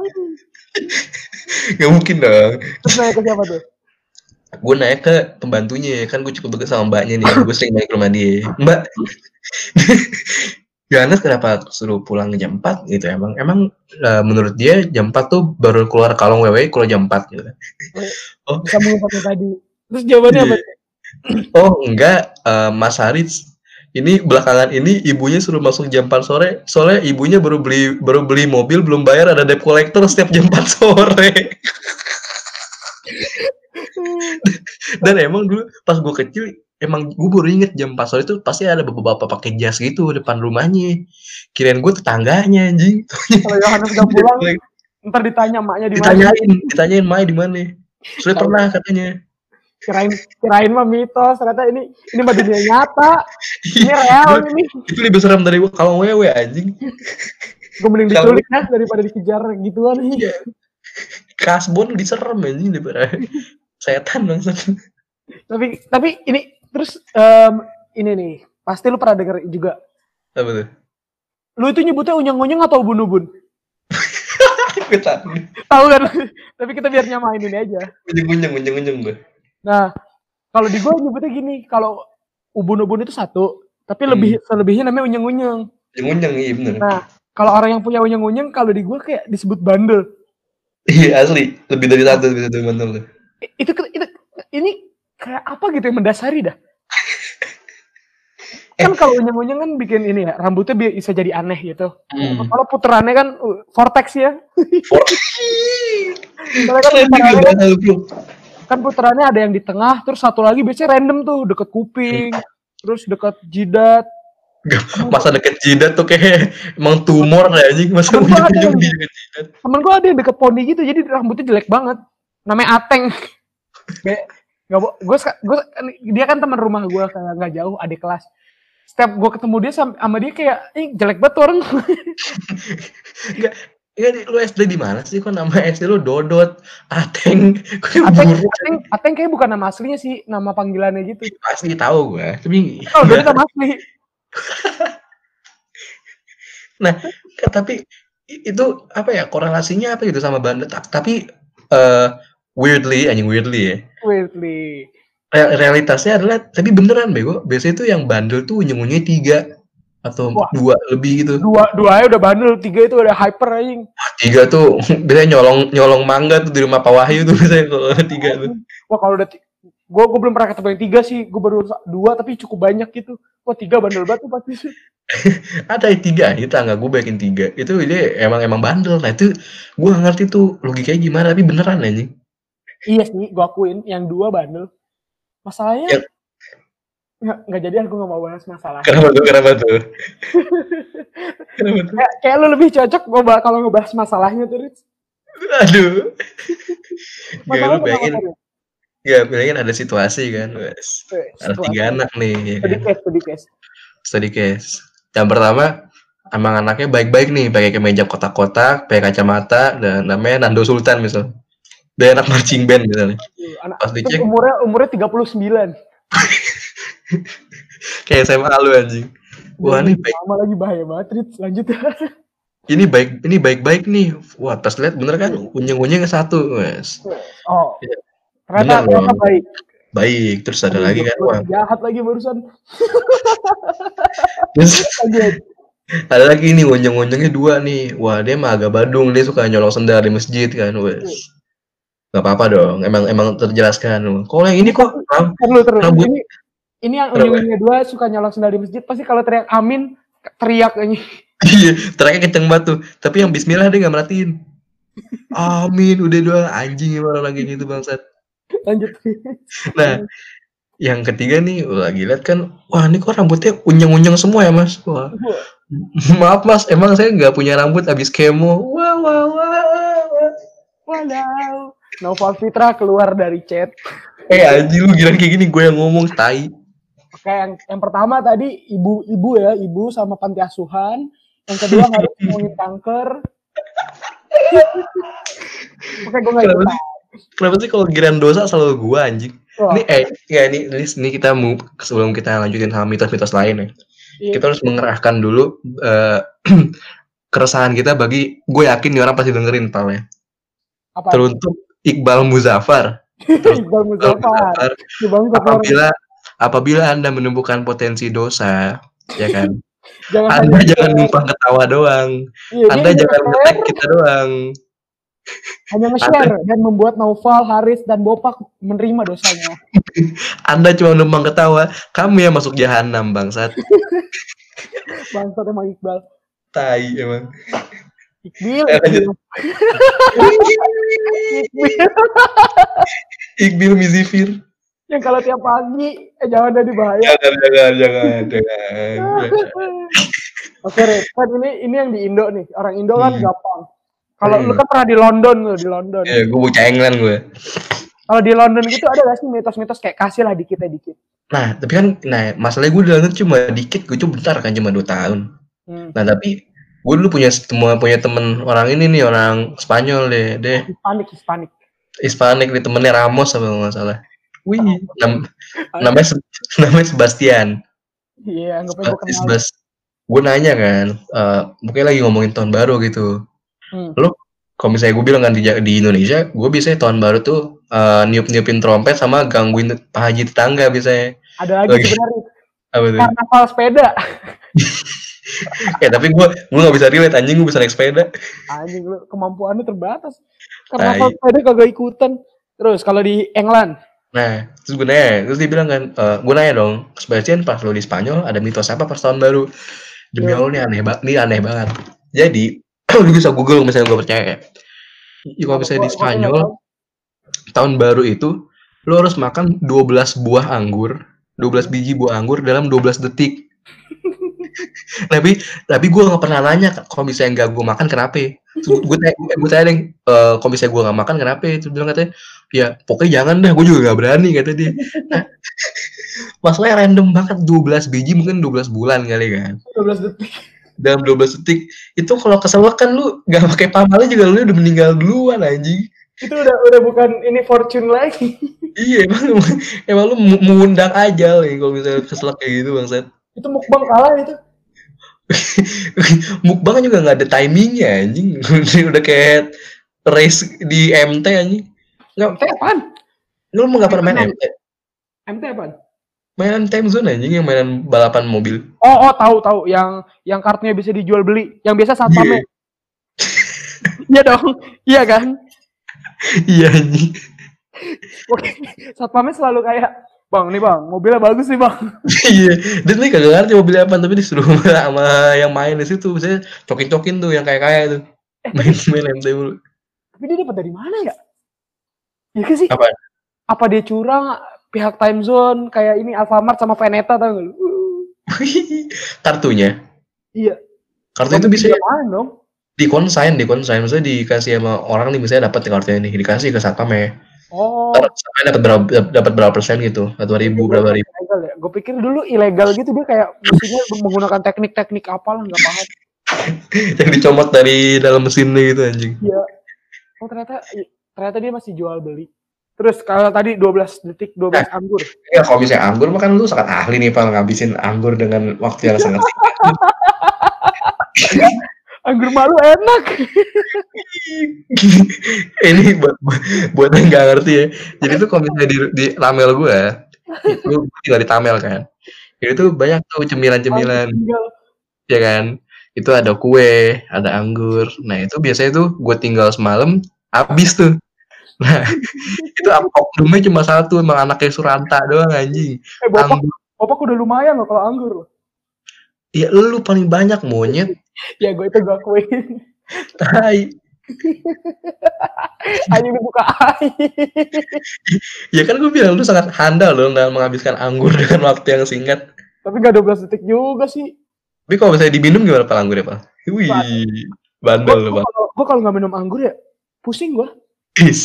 nggak mungkin dong. Terus nanya ke siapa tuh? gue naik ke pembantunya kan gue cukup deket sama mbaknya nih gue sering naik ke rumah dia. Mbak Yohanes kenapa suruh pulang jam 4 gitu? Emang emang eh, menurut dia jam 4 tuh baru keluar kalong wewe kalau jam 4 gitu. Bisa mengungkap yang tadi. Terus jawabannya apa? oh enggak. Eh, Mas Haris ini belakangan ini ibunya suruh masuk jam 4 sore soalnya ibunya baru beli baru beli mobil belum bayar ada debt collector setiap jam 4 sore. [LAUGHS] Dan emang dulu pas gue kecil emang gue baru inget jam 4 sore itu pasti ada bapak-bapak pakai jas gitu depan rumahnya kirain gue tetangganya anjing Kalau Yohanes udah pulang, ntar ditanya emaknya di mana. ditanyain ditanyain Mai di mana sudah pernah katanya Kirain kirain mah mitos, ternyata ini ini mah dunia nyata. Ini real ini. itu lebih serem dari gue kalau wewe anjing Gue mending diculik ya daripada dikejar gituan nih. Iya. kasbon lebih serem anjing daripada [LAUGHS] setan langsung Tapi tapi ini terus em, ini nih, pasti lu pernah denger juga. apa tuh Lu itu nyebutnya unyeng-unyeng atau ubun-ubun? [LAUGHS] tahu kan? [LAUGHS] tapi kita biar nyamain ini aja. unjung unjung gue Nah, kalau di gue nyebutnya gini, kalau ubun-ubun itu satu, tapi Hmm. lebih selebihnya namanya unyeng-unyeng. unjung iya bener Nah, kalau orang yang punya unyeng-unyeng, kalau di gue kayak disebut bandel. iya asli lebih dari satu lebih dari bener tuh I- Itu, itu ini kayak apa gitu yang mendasari dah. Kan kalau unyeng-unyeng kan bikin ini ya, rambutnya bi- bisa jadi aneh gitu. Hmm. Kalau puterannya kan uh, vortex ya. Kan puterannya, kan, kan ada yang di tengah, terus satu lagi biasanya random tuh, deket kuping, terus deket jidat. [LAUGHS] masa deket jidat tuh kayak emang tumor ya anjing masa yang- di deket jidat Temen gue ada yang deket poni gitu, jadi rambutnya jelek banget. Namanya Ateng. Kayak, gak, gue, gue, dia kan teman rumah gue, kayak nggak jauh, adik kelas. Setiap gue ketemu dia sama, sama dia kayak, ih jelek banget orang. [LAUGHS] Iya, di- lu SD di mana sih? Kok nama SD lu Dodot, Ateng, [LAUGHS] Ateng? Ateng, Ateng kayak bukan nama aslinya sih, nama panggilannya gitu. Pasti tahu gua, tapi Oh, dia nama asli. [LAUGHS] nah, tapi itu apa ya korelasinya apa gitu sama bandel? Ta- Tapi eh weirdly, anjing weirdly ya. Weirdly. Re- realitasnya adalah tapi beneran bego. Biasanya tuh yang bandel tuh unjung-unjungnya tiga atau Wah. dua lebih gitu. Dua, dua udah bandel, tiga itu udah hyper anjing. Tiga tuh [LAUGHS] biasanya nyolong nyolong mangga tuh di rumah Pak Wahyu tuh biasanya kalau tiga tuh. Wah kalau udah, gue gue belum pernah ketemu yang tiga sih, gue baru dua tapi cukup banyak gitu. Wah tiga bandel banget tuh pasti sih. [LAUGHS] ada yang tiga itu tangga gue bikin tiga itu dia emang emang bandel nah itu gue ngerti tuh logikanya gimana tapi beneran anjing Iya sih, gue akuin yang dua bandel. Masalahnya Yang- nggak nggak jadi aku nggak mau bahas masalah. kenapa tuh kenapa tuh [LAUGHS] kenapa tuh Kayak, kayak lu lebih cocok gue kalau ngebahas masalahnya tuh, Rich. aduh [LAUGHS] gak Masalahnya lu bayangin ya bayangin ada situasi kan wes Eh, ada tiga anak nih ya kan? case, studi case. study case yang pertama emang anaknya baik-baik nih pakai kemeja kotak-kotak pakai kacamata dan namanya Nando Sultan misal Dia anak marching band misalnya. Anak, Pas dicek umurnya umurnya 39. [LAUGHS] kayak SMA lu anjing. Wah, ini baik Lama lagi bahaya banget, Rit. Lanjut. [LAUGHS] ini baik ini baik-baik nih. Wah, pas lihat bener kan unyeng-unyeng satu, Mas. oh. Iya. Ternyata, Bener ternyata baik. Baik, terus ada lagi kan. Wah, Jahat lagi barusan. [LAUGHS] terus ada lagi nih unyeng-unyengnya dua nih. Wah, dia mah agak badung, dia suka nyolong sendal di masjid kan, wes. Gak apa-apa dong, emang emang terjelaskan. Kalau yang ini kok ram-. Rambut. Ini ini yang ujungnya dua suka nyolong sendal di masjid pasti kalau teriak amin teriak ini. [LAUGHS] Iya, teriaknya kenceng banget tuh. Tapi yang bismillah dia nggak merhatiin. Amin, udah doang anjing emang orang kayak gitu bangsat. Lanjut. Nah, yang ketiga nih lagi lihat kan, wah ini kok rambutnya unyeng-unyeng semua ya mas. Wah, [LAUGHS] maaf mas, emang saya nggak punya rambut habis kemo. Wah, wah, wah, wah. Noval Fitra keluar dari chat. Eh anjing lu gila kayak gini gue yang ngomong tai. Oke, yang, yang pertama tadi ibu-ibu ya, ibu sama panti asuhan. Yang kedua harus ngomongin kanker. Oke, gue ikutan. sih? Kenapa sih kalau giran dosa selalu gue anjing? Wah, Ini eh ya ini, ini ini kita mau sebelum kita lanjutin sama mitos-mitos lain ya. iya. Kita harus mengerahkan dulu eh, [CLEARS THROAT] keresahan kita bagi gue yakin nih orang pasti dengerin pal ya. apa? Teruntuk [LAUGHS] Iqbal Muzaffar. Iqbal Iqbal Muzaffar. Apabila apabila Anda menemukan potensi dosa, ya kan? [LAUGHS] Jangan Anda jangan numpang ketawa doang. Iya, Anda jangan nge-tag kita doang. hanya nge-share dan membuat Naufal, Haris, dan Bopak menerima dosanya. [LAUGHS] Anda cuma numpang ketawa, kamu yang masuk jahanam bangsat. Bangsat emang Iqbal. Tai emang. Iqbil, Eh. Iqbil. Iqbil [LAUGHS] Mizifir. yang kalau tiap pagi, eh jangan ada di bahaya. Jangan, jangan, jangan, jangan. [LAUGHS] Oke, Red. Ini ini yang di Indo nih. Orang Indo kan Hmm. gampang. Kalau Hmm. lu kan pernah di London lu di London. Ya, gue bocah England gue. Kalau di London gitu ada gak sih mitos-mitos kayak kasih lah dikit ya dikit. Nah, tapi kan, nah masalahnya gue di London cuma dikit, gue cuma bentar kan cuma 2 tahun. Hmm. Nah, tapi gue dulu punya semua punya temen orang ini nih, orang Spanyol deh, deh. Hispanik, Hispanik. Hispanik nih temennya Ramos apa nggak salah. Wih, nam- namanya [LAUGHS] namanya Sebastian. Iya, anggap aja gue kenal. Sebas, gue nanya kan, eh mungkin lagi ngomongin tahun baru gitu. Hmm. Lu, kalau misalnya gue bilang kan di, di Indonesia, gue biasanya tahun baru tuh eh, niup-niupin trompet sama gangguin Pak Haji tetangga biasanya. Ada lagi Lagi. sebenarnya Apa tuh? karnaval sepeda. [LAUGHS] [LAUGHS] ya tapi gue gue nggak bisa relate anjing gue bisa naik sepeda. Anjing lu kemampuannya terbatas. Karnaval sepeda kagak ikutan. Terus kalau di England, Nah, terus gue nanya, terus dia bilang kan, eh gue nanya dong, Sebastian pas lo di Spanyol ada mitos apa pas tahun baru? Demi Iya. Allah nih aneh banget, nih aneh banget. Jadi, [CLEARS THROAT] lu bisa google misalnya gue percaya ya. Kalau misalnya di Spanyol, tahu. tahun baru itu, lo harus makan 12 buah anggur, 12 biji buah anggur dalam 12 detik. Tapi tapi gue nggak pernah nanya kalau misalnya nggak gue makan kenapa gue tanya gue tanya deh eh, kalau misalnya gue nggak makan kenapa terus bilang katanya ya pokoknya jangan dah gue juga nggak berani kata dia nah, [LAUGHS] masalahnya random banget 12 biji mungkin 12 bulan kali kan 12 detik. dalam 12 detik itu kalau keselak kan lu nggak pakai pamalnya juga lu udah meninggal duluan anjing Itu udah udah bukan ini fortune lagi. iya emang emang lu mengundang aja nih kalau misalnya keselak kayak gitu bangsat itu mukbang kalah itu. [LAUGHS] mukbang juga nggak ada timingnya anjing [LAUGHS] udah kayak race di MT anjing nggak MT apaan? lu mau nggak pernah main MT MT apaan? mainan time zone anjing yang mainan balapan mobil Oh, oh tahu tahu yang yang kartunya bisa dijual beli. Yang biasa saat Iya. pamit. [LAUGHS] Iya dong. Iya kan? iya anjing Oke. Saat pamit selalu kayak, "Bang, nih Bang, mobilnya bagus nih, Bang." [LAUGHS] iya dan nih kagak ngerti mobil apa tapi disuruh sama yang main di situ misalnya cokin-cokin tuh yang kayak kayak tuh main main MT mulu Tapi dia dapat dari mana ya? Iya kan sih? apa Apa dia curang pihak time zone kayak ini Alfamart sama Veneta tau gak lu? [LAUGHS] kartunya Iya. kartu itu bisa main dong. dikonsign dikonsign maksudnya dikasih sama orang nih misalnya dapat kartunya nih dikasih ke satpam ya Oh. Satpamnya dapat berapa dapat berapa persen gitu atau ribu berapa ribu Ilegal ya? Gue pikir dulu ilegal gitu dia kayak mestinya menggunakan teknik-teknik apalah nggak paham. [LAUGHS] yang dicomot dari dalam mesinnya gitu anjing Iya. Oh ternyata i- ternyata dia masih jual beli. Terus kalau tadi 12 detik 12 anggur. Ya kalau misalnya anggur mah kan lu sangat ahli nih Pak ngabisin anggur dengan waktu yang sangat singkat. [LAUGHS] Anggur malu enak. [LAUGHS] Ini buat buat yang nggak ngerti ya. Jadi tuh kalau misalnya di, di Tamel gue, itu tinggal di Tamel kan. Itu tuh banyak tuh cemilan-cemilan, Tinggal. ya kan. Itu ada kue, ada anggur. Nah itu biasanya tuh gue tinggal semalam, habis tuh. Nah [LAUGHS] itu oknumnya cuma satu, emang anaknya Suranta doang anjing. Eh, bapak, Anggur. bapak udah lumayan loh kalau anggur. Ya lu paling banyak monyet. [LAUGHS] Ya gue itu gue akuin. Tai. [LAUGHS] Hanya dibuka air. Ya kan gue bilang lu sangat handal dong dalam menghabiskan anggur [LAUGHS] dengan waktu yang singkat. Tapi gak 12 detik juga sih. Tapi kalau misalnya diminum gimana Pak anggurnya Pak? Wih, bandel lu Gue Pak. gue kalau nggak minum anggur ya pusing gue. Is.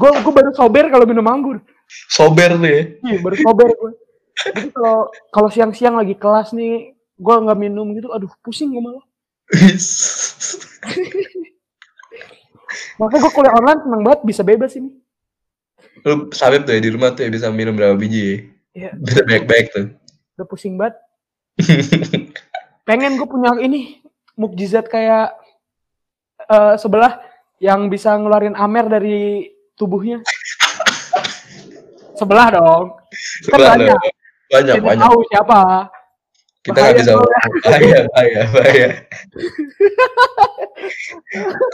Gue gue baru sober kalau minum anggur. Sober tuh ya. Iya baru sober gue. Jadi kalau kalau siang-siang lagi kelas nih, gue nggak minum gitu, aduh pusing gue malah. [LAUGHS] Makanya gue kuliah online seneng banget bisa bebas ini. Lu sabep tuh ya di rumah tuh ya bisa minum berapa biji ya? Iya. Bisa baik-baik tuh. Udah pusing banget. [LAUGHS] Pengen gue punya ini mukjizat kayak eh, sebelah yang bisa ngeluarin amer dari tubuhnya. [LAUGHS] sebelah dong. Kan Sebelah banyak. tuh. Banyak, Tidak banyak. tahu siapa. Kita nggak bisa bahaya, bahaya, bahaya.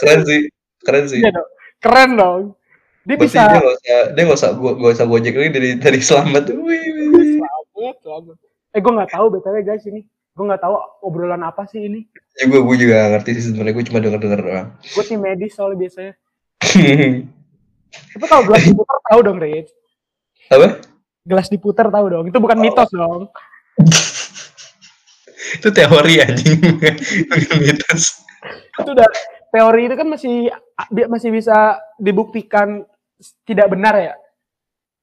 Keren sih, keren sih. Iya. Keren dong. Dia Berarti bisa dia nggak usah, dia nggak usah, gua nggak usah gojek lagi dari dari selamat. Wih, wih, wih. Selamat, selamat. Eh gue nggak tahu btw guys ini. Gue nggak tahu obrolan apa sih ini. Ya gue, gue juga ngerti sih sebenarnya. Gue cuma denger denger doang. Gue tim medis soalnya biasanya. Tapi kalau gelas diputar tahu dong, Rich. Apa? Gelas diputar tahu dong. Itu bukan mitos dong. [LAUGHS] Itu teori anjing, [LAUGHS] mitos. Itu udah teori itu kan masih masih bisa dibuktikan tidak benar ya.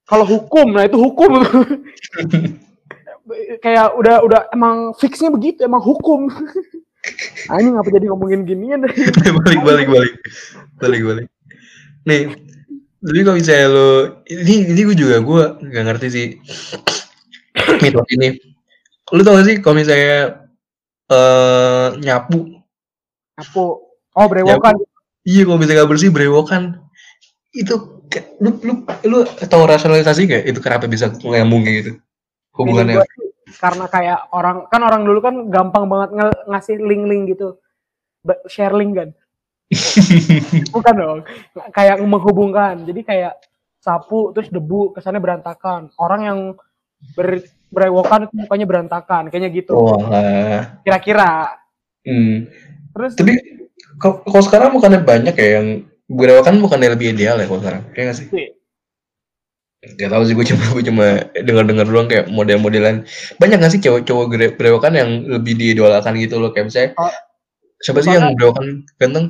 Kalau hukum, nah itu hukum. [LAUGHS] Kayak udah udah emang fixnya begitu, emang hukum. Ini ngapa jadi ngomongin ginian? balik balik balik balik balik nih tapi kalau misalnya lo ini ini gue juga gue nggak ngerti sih. [COUGHS] Mitos ini. Lu tau gak sih kalau misalnya eh nyapu? Apa? Oh, brewokan. iya kalau misalnya nggak bersih berewokan. Itu lu lu lu tahu rasionalisasi gak itu kenapa bisa nyambung kayak gitu? Hubungannya. Karena kayak orang kan orang dulu kan gampang banget nge- ngasih link-link gitu. Share link kan [LAUGHS] bukan dong. Kayak menghubungkan. Jadi kayak sapu terus debu kesannya berantakan. Orang yang ber berewokan itu mukanya berantakan. Kayaknya gitu. Kira-kira. Hmm. terus? Tapi kalau sekarang bukannya banyak ya yang berewokan bukannya lebih ideal ya kalau sekarang? Kayak gak sih? Sih, Gak tau sih gue cuma gue cuma dengar-dengar doang kayak model-modelan. Banyak gak sih cowok-cowok berewokan yang lebih diidolakan gitu loh? Kayak misalnya Oh. siapa sih yang berewokan ganteng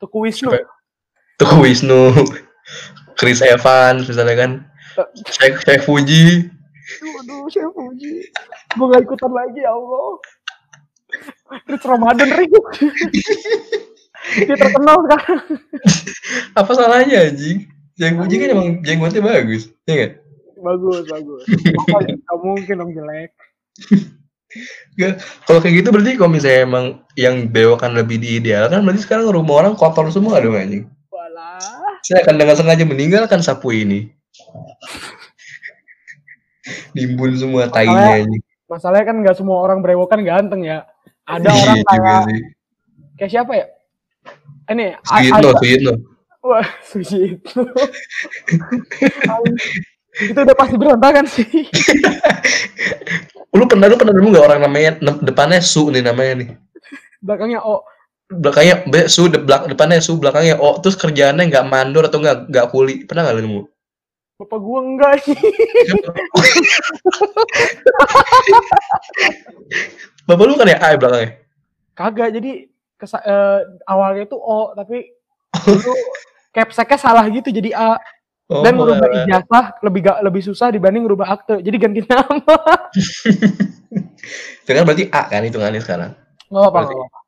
Teku Wisnu. Tuh Wisnu. Chris Evans misalnya kan. Sheikh Sheikh Fuji. Aduh Puji gue gak ikutan lagi ya Allah. Terus Ramadan Rik [LAUGHS] dia terkenal sekarang. Apa salahnya anjing? Sheikh Fuji kan emang jenggotnya bagus ya kan bagus bagus. [LAUGHS] Apa? Gak mungkin dong jelek kalau kayak gitu berarti kalau misalnya emang yang berewokan lebih diidealkan berarti sekarang rumah orang kotor semua dong anjing. Walah. Saya akan dengan sengaja meninggalkan sapu ini. Nimbun semua tainya anjing. masalahnya kan nggak semua orang berewokan ganteng ya. Ada Iya orang juga kayak sih. kayak siapa ya? Ini Suyitno, Suyitno. wah Suyitno itu udah pasti berantakan sih [LAUGHS] Lu pernah lu pernah nemu nggak orang namanya depannya Su nih namanya nih. belakangnya oh Belakangnya B Su de, belak, depannya Su belakangnya O terus kerjaannya nggak mandor atau nggak nggak kuli. Pernah nggak lu nemu? bapak gua enggak sih [LAUGHS] Bapak lu kan ya A ya belakangnya. kagak jadi kesa- eh, awalnya tuh O tapi [LAUGHS] itu capseknya salah gitu jadi A Oh, dan merubah ijazah lebih gak lebih susah dibanding merubah akte jadi ganti nama [LAUGHS] Itu kan berarti A kan hitungannya sekarang. nggak apa-apa Berarti-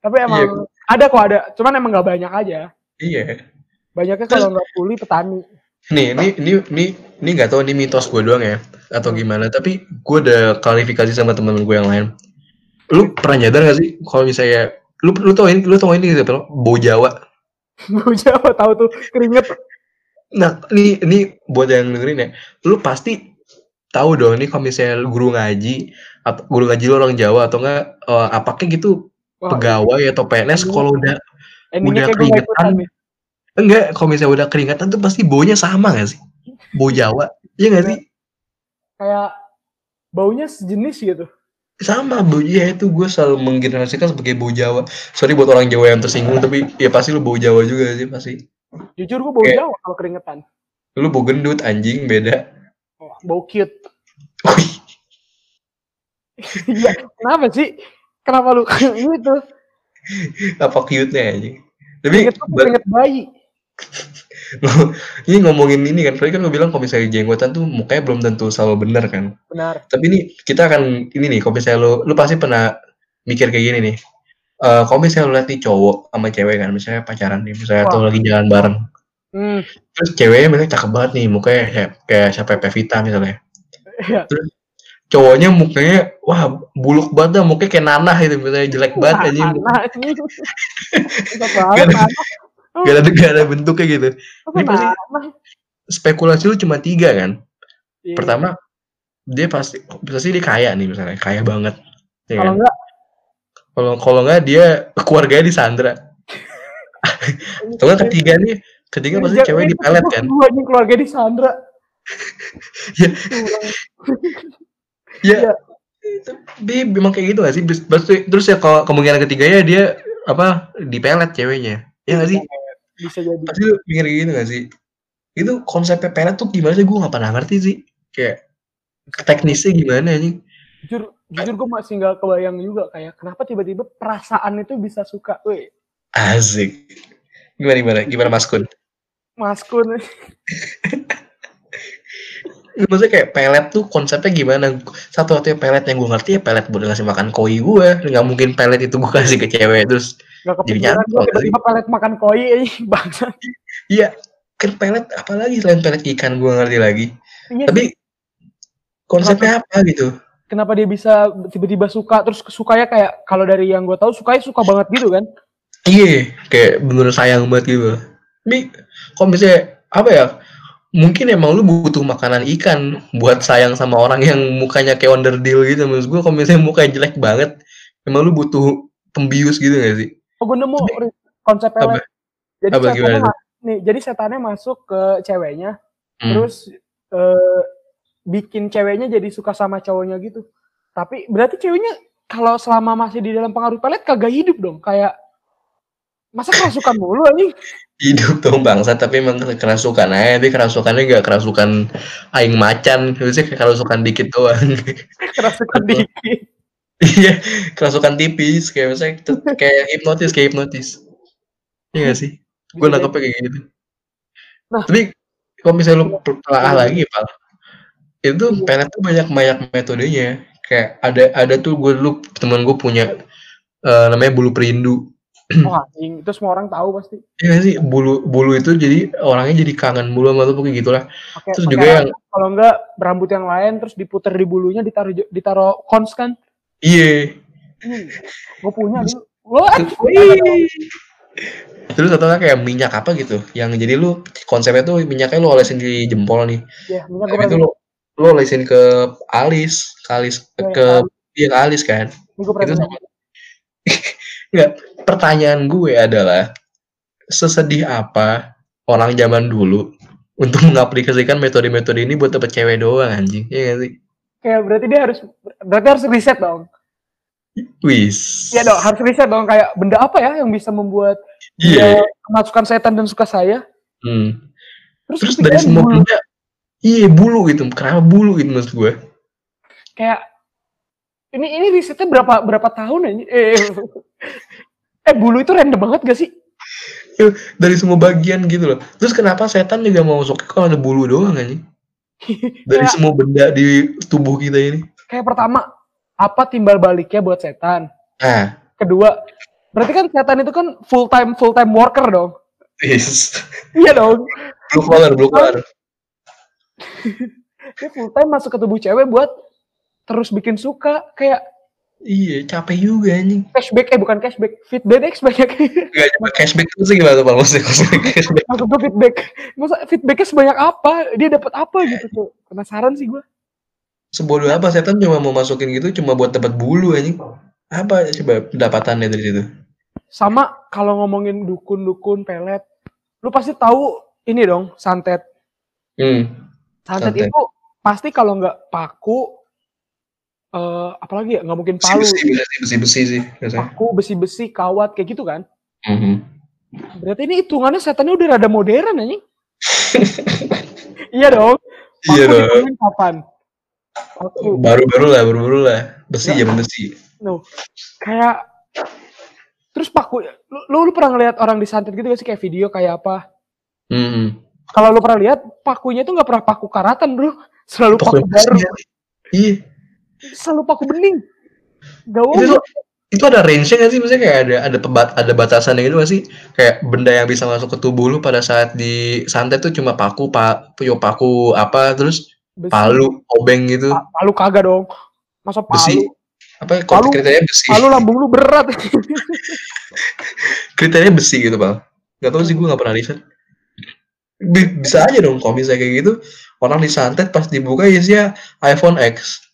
tapi emang Iya. ada kok ada cuman emang nggak banyak aja Iya. Banyaknya kalau nggak kuli petani. Nih, ini ini ini ini nggak tahu ini mitos gue doang ya atau gimana, tapi gue udah klarifikasi sama temen gue yang lain. Lu pernah nyadar gak sih kalau misalnya lu lu tau ini lu tau ini gitu bau Jawa. Bau [LAUGHS] Jawa tahu tuh keringet. Nah, ini ini buat yang dengerin ya. Lu pasti tahu dong ini kalau misalnya guru ngaji atau guru ngaji lu orang Jawa atau enggak uh, apakah gitu Wah, pegawai atau PNS Iya. kalau udah endingnya udah keringetan. nih. enggak kalau misalnya udah keringatan tuh pasti baunya sama gak sih? Bau Jawa. Iya gak sih? Kayak baunya sejenis gitu. sama bau ya itu gue selalu menggenerasikan sebagai bau Jawa sorry buat orang Jawa yang tersinggung tapi ya pasti lu bau Jawa juga sih pasti Jujur gue bau Jawa kalau keringetan. lu bau gendut anjing beda Oh, bau cute. [LAUGHS] Iya, kenapa sih? Kenapa lu [LAUGHS] gitu? apa cute nya anjing tapi Keringet bayi. [LAUGHS] ini ngomongin ini kan tadi kan gue bilang kalau misalnya jenggotan tuh mukanya belum tentu selalu bener kan Benar. tapi ini kita akan ini nih kalau misalnya lu lu pasti pernah mikir kayak gini nih Eh kalau misalnya lu lihat nih cowok sama cewek kan misalnya pacaran nih misalnya Wah. atau lagi jalan bareng. Hmm, terus ceweknya misalnya cakep banget nih mukanya kayak, kayak siapa Pevita misalnya. Iya. cowoknya mukanya wah buluk banget dah mukanya kayak nanah gitu misalnya jelek banget Wah, aja [LAUGHS] Gak ada- gak ada gak ada bentuknya gitu. Ini pasti- spekulasi lu cuma tiga kan? Iya. pertama dia pasti pasti dia kaya nih misalnya kaya banget ya kalau kan? enggak kalau kalau nggak dia keluarganya disandra. [LAUGHS] Atau nggak ketiga nih ketiga pasti Jangan- cewek ini dipelet kan? Gua nih keluarga di Sandra. Ya. Ya Iya. [LAUGHS] tapi memang kayak gitu gak sih? Terus- terus- ya kalau kemungkinan ketiganya dia apa dipelet ceweknya. Ya nggak sih? Bisa jadi. pasti lu mikir gitu gak sih? Itu konsepnya pelet tuh gimana sih? Gue gak pernah ngerti sih. Kayak teknisnya gimana anjing Jujur, jujur gue masih nggak kebayang juga kayak kenapa tiba-tiba perasaan itu bisa suka. Weh, asik. Gimana gimana? Gimana mas kun? Mas Kun. [LAUGHS] maksudnya kayak pelet tuh konsepnya gimana? Satu-satunya pelet yang gue ngerti ya pelet buat ngasih makan koi gue nggak mungkin pelet itu gue kasih ke cewek terus Gak Jadi nyantol sih? tiba-tiba pelet makan koi eh, [LAUGHS] bangsa. iya kan pelet apalagi selain pelet ikan gue ngerti lagi? Iya, tapi konsepnya apa gitu kenapa dia bisa tiba-tiba suka? Terus sukanya kayak kalau dari yang gue tahu sukanya suka banget gitu kan? iya kayak bener sayang banget gitu. Tapi kalau misalnya apa ya mungkin emang lu butuh makanan ikan buat sayang sama orang yang mukanya kayak onderdil gitu. Maksud gue kalau misalnya mukanya jelek banget emang lu butuh pembius gitu gak sih? Oh gue nemu Tapi- konsep Apa? Jadi Apa, setannya nih, jadi setannya masuk ke ceweknya, Hmm. terus eh, bikin ceweknya jadi suka sama cowoknya gitu. Tapi berarti ceweknya kalau selama masih di dalam pengaruh pelet kagak hidup dong, kayak masa kerasukan mulu anjing? hidup dong bangsa tapi emang kerasukan aja. Tapi kerasukannya gak kerasukan aing macan. Maksudnya kayak kerasukan dikit doang. [LAUGHS] Kerasukan dikit. iya kerasukan tipis. Kayak misalnya kayak hipnotis kayak hipnotis. Iya gak sih? Gue Bisa nangkepnya kayak gitu. Nah. tapi kalau misalnya lu telah lagi pak itu Iya. pelet tuh banyak banyak metodenya. Kayak ada ada tuh gue dulu temen gue punya eh, namanya bulu perindu. [CLEARS THROAT] Oh anjing, itu semua orang tahu pasti. Iya sih? Bulu bulu itu jadi orangnya jadi kangen bulu sama tuh kayak gitulah. Pakai terus juga yang kalau enggak rambut yang lain terus diputer di bulunya ditaruh ditaruh cons kan. iya. Hmm, gue punya dulu. Terus atau kayak minyak apa gitu, yang jadi lu konsepnya tuh minyaknya lu olesin di jempol nih, Ya, minyak gue itu lu lu olesin ke alis, ke alis Iya, ke iya ke alis kan. Itu sama. [LAUGHS] Enggak, pertanyaan gue adalah sesedih apa orang zaman dulu untuk mengaplikasikan metode-metode ini buat dapet cewek doang anjing, iya gak sih? Kayak berarti dia harus berarti harus riset dong. Wis. Iya dong, harus riset dong kayak benda apa ya yang bisa membuat Iya. dia kemasukan setan dan suka saya. Hmm. Terus, Terus dari semua benda, iya bulu gitu, kenapa bulu gitu maksud gue? kayak ini ini risetnya berapa berapa tahun aja? Eh, [LAUGHS] eh bulu itu random banget gak sih? dari semua bagian gitu loh. Terus kenapa setan juga mau masuk kalau ada bulu doang anjing? [LAUGHS] Dari Kayak- semua benda di tubuh kita ini. Kayak pertama, apa timbal baliknya buat setan? Nah, Kedua, berarti kan setan itu kan full time full time worker dong. Yes. Iya dong. Blue collar, blue collar. Dia full time masuk ke tubuh cewek buat terus bikin suka kayak Iya, capek juga anjing. cashback eh bukan cashback feedback banyak Gak coba cashback itu sih gimana tuh Pak? Maksudnya cashback. maksud gue feedback masa feedbacknya sebanyak apa dia dapat apa gitu tuh penasaran sih gue Sebodoh apa setan cuma mau masukin gitu cuma buat dapat bulu anjing. Apa coba pendapatannya dari situ? sama kalau ngomongin dukun-dukun pelet lu pasti tahu ini dong santet Hmm. Santet, Santet. itu pasti kalau nggak paku eh apalagi ya nggak mungkin Besi palu besi besi besi besi sih biasanya. paku besi-besi kawat kayak gitu kan Mhm. berarti ini hitungannya setannya udah rada modern anjing [LAUGHS] iya dong Iya Paku dong. ditemuin kapan paku Baru-baru lah, baru-baru lah. Besi Ya. zaman besi. no kayak terus paku lu, lu, lu pernah ngeliat orang disantet gitu gak sih kayak video kayak apa Hmm. Kalau lu pernah lihat pakunya tuh nggak pernah paku karatan bro selalu paku Pokoknya baru besi. Iya. selalu paku bening gak Itu tuh itu ada range-nya nggak sih? Maksudnya kayak ada ada pebat, ada batasannya gitu nggak sih? Kayak benda yang bisa masuk ke tubuh lu pada saat disantet tuh cuma paku, pa, punya paku apa, terus Besi. palu, obeng gitu, Pa- palu kagak dong masa besi. palu Apa ya, Palu- kriteria besi? palu lambung lu berat [LAUGHS] Kriteria besi gitu, Pal. Gak tau sih gue gak pernah riset. Bi- Bisa aja dong kalau misalnya kayak gitu, orang disantet pas dibuka isinya iPhone X.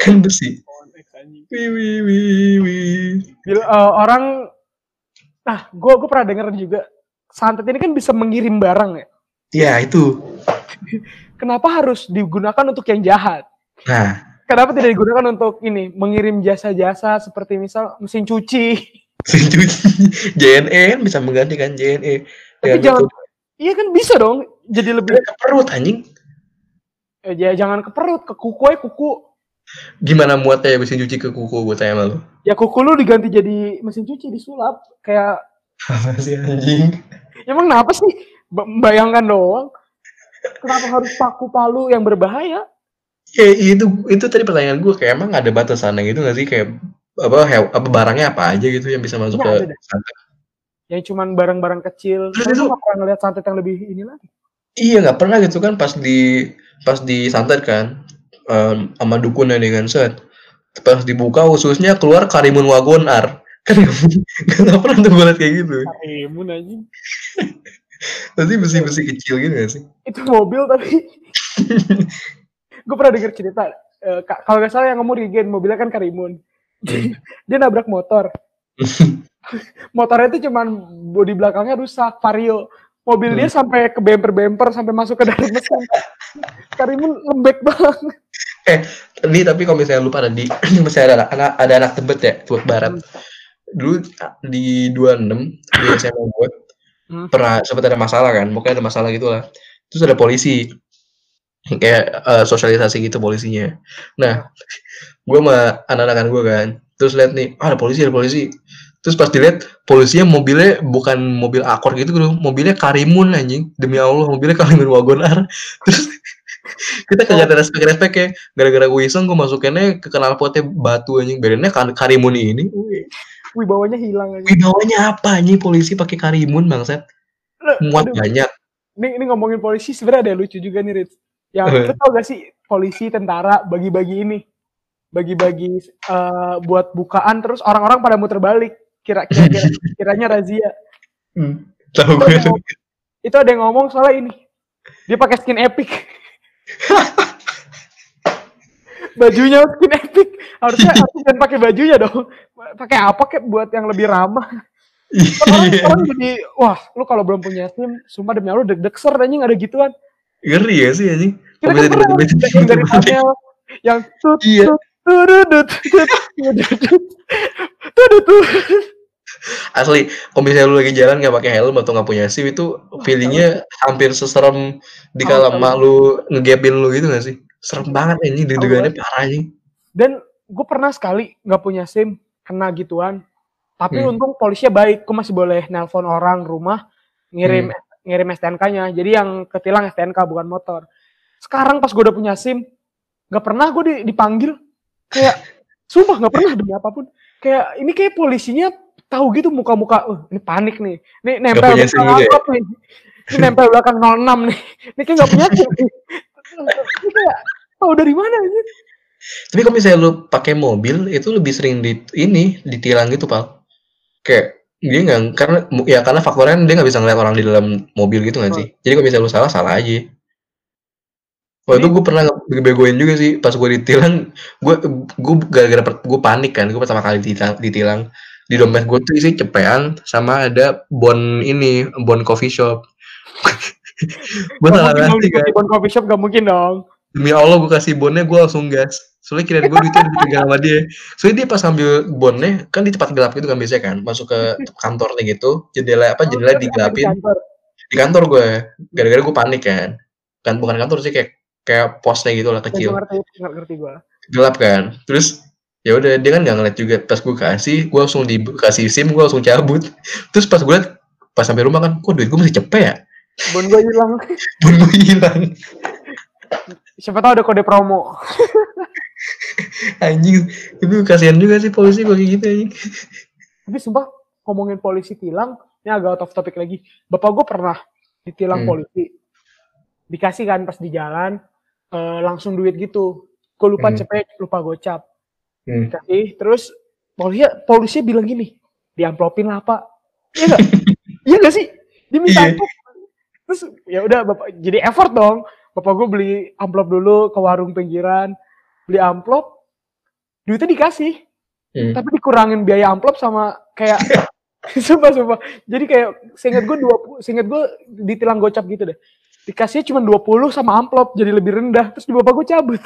Kan besi. Wih, wih, wih, wih. Bil- eh, orang nah gue gue pernah denger juga santet ini kan bisa mengirim barang ya Ya, itu. kenapa harus digunakan untuk yang jahat Nah, kenapa tidak digunakan untuk ini mengirim jasa-jasa seperti misal mesin cuci [LAUGHS] JNE kan bisa menggantikan JNE. Tapi jangan- iya kan bisa dong jadi lebih ke perut anjing. eh, ya, jangan ke perut ke kuku aja kuku Gimana muatnya ya mesin cuci ke kuku gue tanya sama lu. ya kuku lu diganti jadi mesin cuci disulap kayak Apa sih anjing? emang kenapa sih Ba- bayangkan doang kenapa harus paku palu yang berbahaya Ya itu itu tadi pertanyaan gue kayak emang ada batasannya gitu gak sih kayak apa hew- apa barangnya apa aja gitu yang bisa masuk Iya, ke ada? Yang cuman barang-barang kecil. Terus itu- nggak pernah ngeliat santet yang lebih ini lagi? Iya nggak pernah gitu kan pas di pas di santet kan em, sama dukunnya dengan set pas dibuka khususnya keluar Karimun Wagonar [LAUGHS] kan nggak pernah tuh gue kayak gitu. Karimun anjing. [LAUGHS] Nanti besi-besi kecil gitu gak sih? Itu mobil tapi. [LAUGHS] Gue pernah denger cerita ka- kalau nggak salah yang ngomong Regen mobilnya kan Karimun. Dia nabrak motor motornya itu cuman bodi belakangnya rusak vario mobil dia sampai ke bemper bemper sampai masuk ke dalam mesin Karimun lembek banget Ini tapi kalau misalnya lu pada di [CLEARS THROAT] masih ada anak ada anak tebet ya Tebet Barat. Dulu di 26 di [CLEARS THROAT] SMA gue Hmm. pernah sempat ada masalah kan, pokoknya ada masalah gitu lah. Terus ada polisi kayak eh, sosialisasi gitu polisinya. Nah, gue sama anak-anakan gue kan, terus lihat nih, ah, ada polisi, ada polisi. Terus pas dilihat polisinya mobilnya bukan mobil akor gitu, bro. mobilnya Karimun anjing. Demi Allah, mobilnya Karimun Wagonar. [LAUGHS] Terus kita kagak ada respect respect ya. Gara-gara gue iseng gue masukinnya ke knalpotnya batu anjing. Bedanya kan karimun ini. Wih, wibawanya hilang aja wibawanya apa anjing? Polisi pakai karimun bangsat. Muat Aduh, banyak. Ini, ini ngomongin polisi sebenarnya ada lucu juga nih Ritz yang lu tau gak sih polisi tentara bagi-bagi ini. Bagi-bagi eh, buat bukaan terus orang-orang pada muter balik kira kira kira- kiranya razia. Hmm, tahu itu gue ada, yang ngomong- itu ada yang ngomong soalnya ini. Dia pakai skin epic. [LAUGHS] Bajunya skin epic. Harusnya harusnya jangan pakai bajunya dong. Pakai apa kek buat yang lebih ramah? Kan orang, Iya. orang jadi wah lu kalau belum punya sim sumpah demi Allah deg-degser anjing ada gituan. Ngeri ya sih anjing. Kita kan pernah yang dari panel yang tut Iya. tut turudut, tut, turudut, turudut. Asli kalau misalnya lu lagi jalan nggak pakai helm atau nggak punya SIM itu feelingnya hampir seserem di kala Tahu, tahu. emak lu ngegapin lu gitu gak sih? Serem banget anjing deg-degannya parah anjing. Dan gue pernah sekali nggak punya sim kena gituan. Tapi Hmm. untung polisinya baik gue masih boleh nelpon orang rumah ngirim Hmm. ngirim STNK-nya jadi yang ketilang STNK bukan motor. Sekarang pas gue udah punya sim nggak pernah gue di- dipanggil. Kayak [LAUGHS] sumpah nggak pernah demi apa pun. Kayak ini kayak polisinya tahu gitu muka-muka, uh, ini panik nih. Ini nempel belakang ya? nih. Ini nempel belakang 06 nih. Ini kayak nggak punya SIM nih. [LAUGHS] Ini kayak tahu dari mana anjir? Tapi kalau misalnya lu pakai mobil itu lebih sering di ini ditilang gitu, Pal. Kayak dia nggak karena ya karena faktornya dia nggak bisa ngeliat orang di dalam mobil gitu nggak sih. Jadi kalau misalnya lu salah salah aja. Wah itu Jadi- gue pernah begoin juga sih pas gue ditilang, gue gue gara-gara gue panik kan, gue pertama kali ditilang, ditilang di dompet gue tuh isi cepean sama ada bon ini bon coffee shop. gue salah ngasih kan. di coffee shop gak mungkin dong. Demi Allah gue kasih bonnya gue langsung gas. Soalnya kirain gue duitnya dipegang sama dia. Soalnya dia pas ambil bonnya kan di tempat gelap gitu kan biasanya kan. Masuk ke kantornya gitu. Jendela apa jendela Di digelapin. kantor. Di kantor gue. Gara-gara gue panik kan. Kan bukan kantor sih kayak kayak posnya gitu lah kecil. ngerti, ngerti gue. Gelap kan. Terus ya udah dia kan gak ngeliat juga. Pas gue kasih, gue langsung dikasih SIM, gue langsung cabut. Terus pas gue liat pas sampai rumah kan, kok duit gue masih cepet ya? Bon gue hilang. [LAUGHS] Bon gue hilang. Siapa tahu ada kode promo. [LAUGHS] Anjing, itu kasihan juga sih polisi kayak gitu anjing. Tapi sumpah ngomongin polisi tilang, ini agak out of topic lagi. Bapak gue pernah ditilang Hmm. polisi. Dikasih kan pas di jalan, eh, langsung duit gitu. Gue lupa Hmm. cepet, lupa gocap. Hmm. Dikasih, terus polisi polisi bilang gini, diamplopin lah pak. Iya nggak? [LAUGHS] iya nggak sih? Dia minta Iya. amplop. Terus ya udah bapak jadi effort dong. Bapak gue beli amplop dulu ke warung pinggiran, beli amplop, duitnya dikasih Hmm. tapi dikurangin biaya amplop sama kayak [LAUGHS] sumpah sumpah jadi kayak seingat gue dua seingat gue ditilang gocap gitu deh dikasih cuma 20 sama amplop jadi lebih rendah terus di bapak gue cabut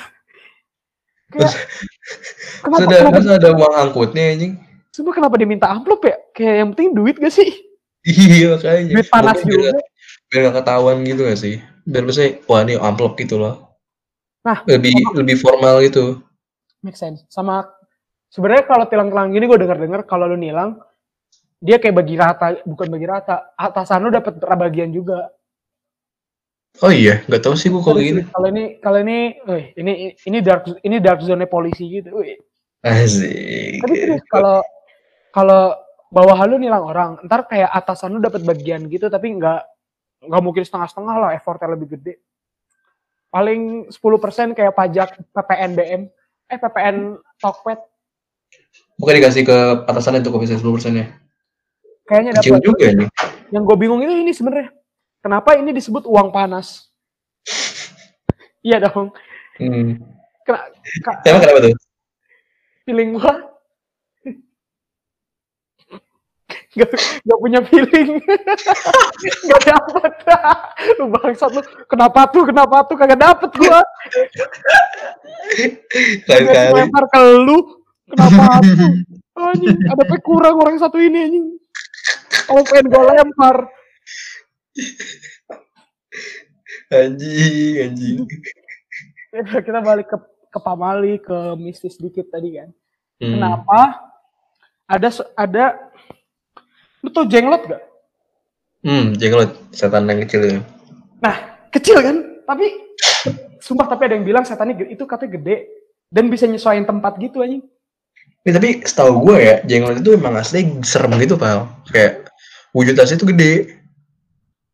kayak [LAUGHS] kenapa Terus ada, kenapa, terus ada uang angkutnya anjing. sumpah kenapa diminta amplop ya kayak yang penting duit gak sih Iya makanya. duit panas Mungkin juga biar gak ketahuan gitu gak sih? Biar misalnya, wah ini amplop gitu loh. Nah, lebih lebih formal gitu. make sense sama sebenarnya kalau tilang-tilang gini gue dengar dengar kalau lu nilang dia kayak bagi rata bukan bagi rata atasan lu dapat bagian juga Oh iya, nggak tahu sih gua kalau gitu. Kalau ini kalau ini, wih, ini ini dark ini dark zone polisi gitu. Wih. Asik. Tapi terus kalau kalau bawahan lu nilang orang, ntar kayak atasan lu dapat bagian gitu, tapi nggak nggak mungkin setengah-setengah lah, effortnya lebih gede. Paling 10% kayak pajak PPN BM, eh PPN Tokped, Bukan dikasih ke atasannya tuh komisi 10 persennya. kayaknya dapat. juga nih. Yang gue bingung itu ini sebenarnya, kenapa ini disebut uang panas? Iya dong. Hmm. Kena, ka- Emang kenapa tuh? feeling gua? Gak, gak punya feeling. [LAUGHS] Gak dapet. Lu bangsat lu. Kenapa tuh kenapa tuh? Kagak dapet gua. Lempar ke lu. Kenapa tuh? Anjing ada kurang orang satu ini anjing. Kalau pengen gua lempar Anjing, anjing. kita balik ke ke pamali ke mistis dikit tadi kan Hmm. kenapa ada ada lu tau jenglot gak Hmm, jenglot setan yang kecil ya. Nah, kecil kan? Tapi sumpah tapi ada yang bilang setannya ge- itu katanya gede dan bisa nyesuaiin tempat gitu anjing. Ya, tapi setahu gue ya, jenglot itu emang asli serem gitu, pal. Kayak wujud asli itu gede.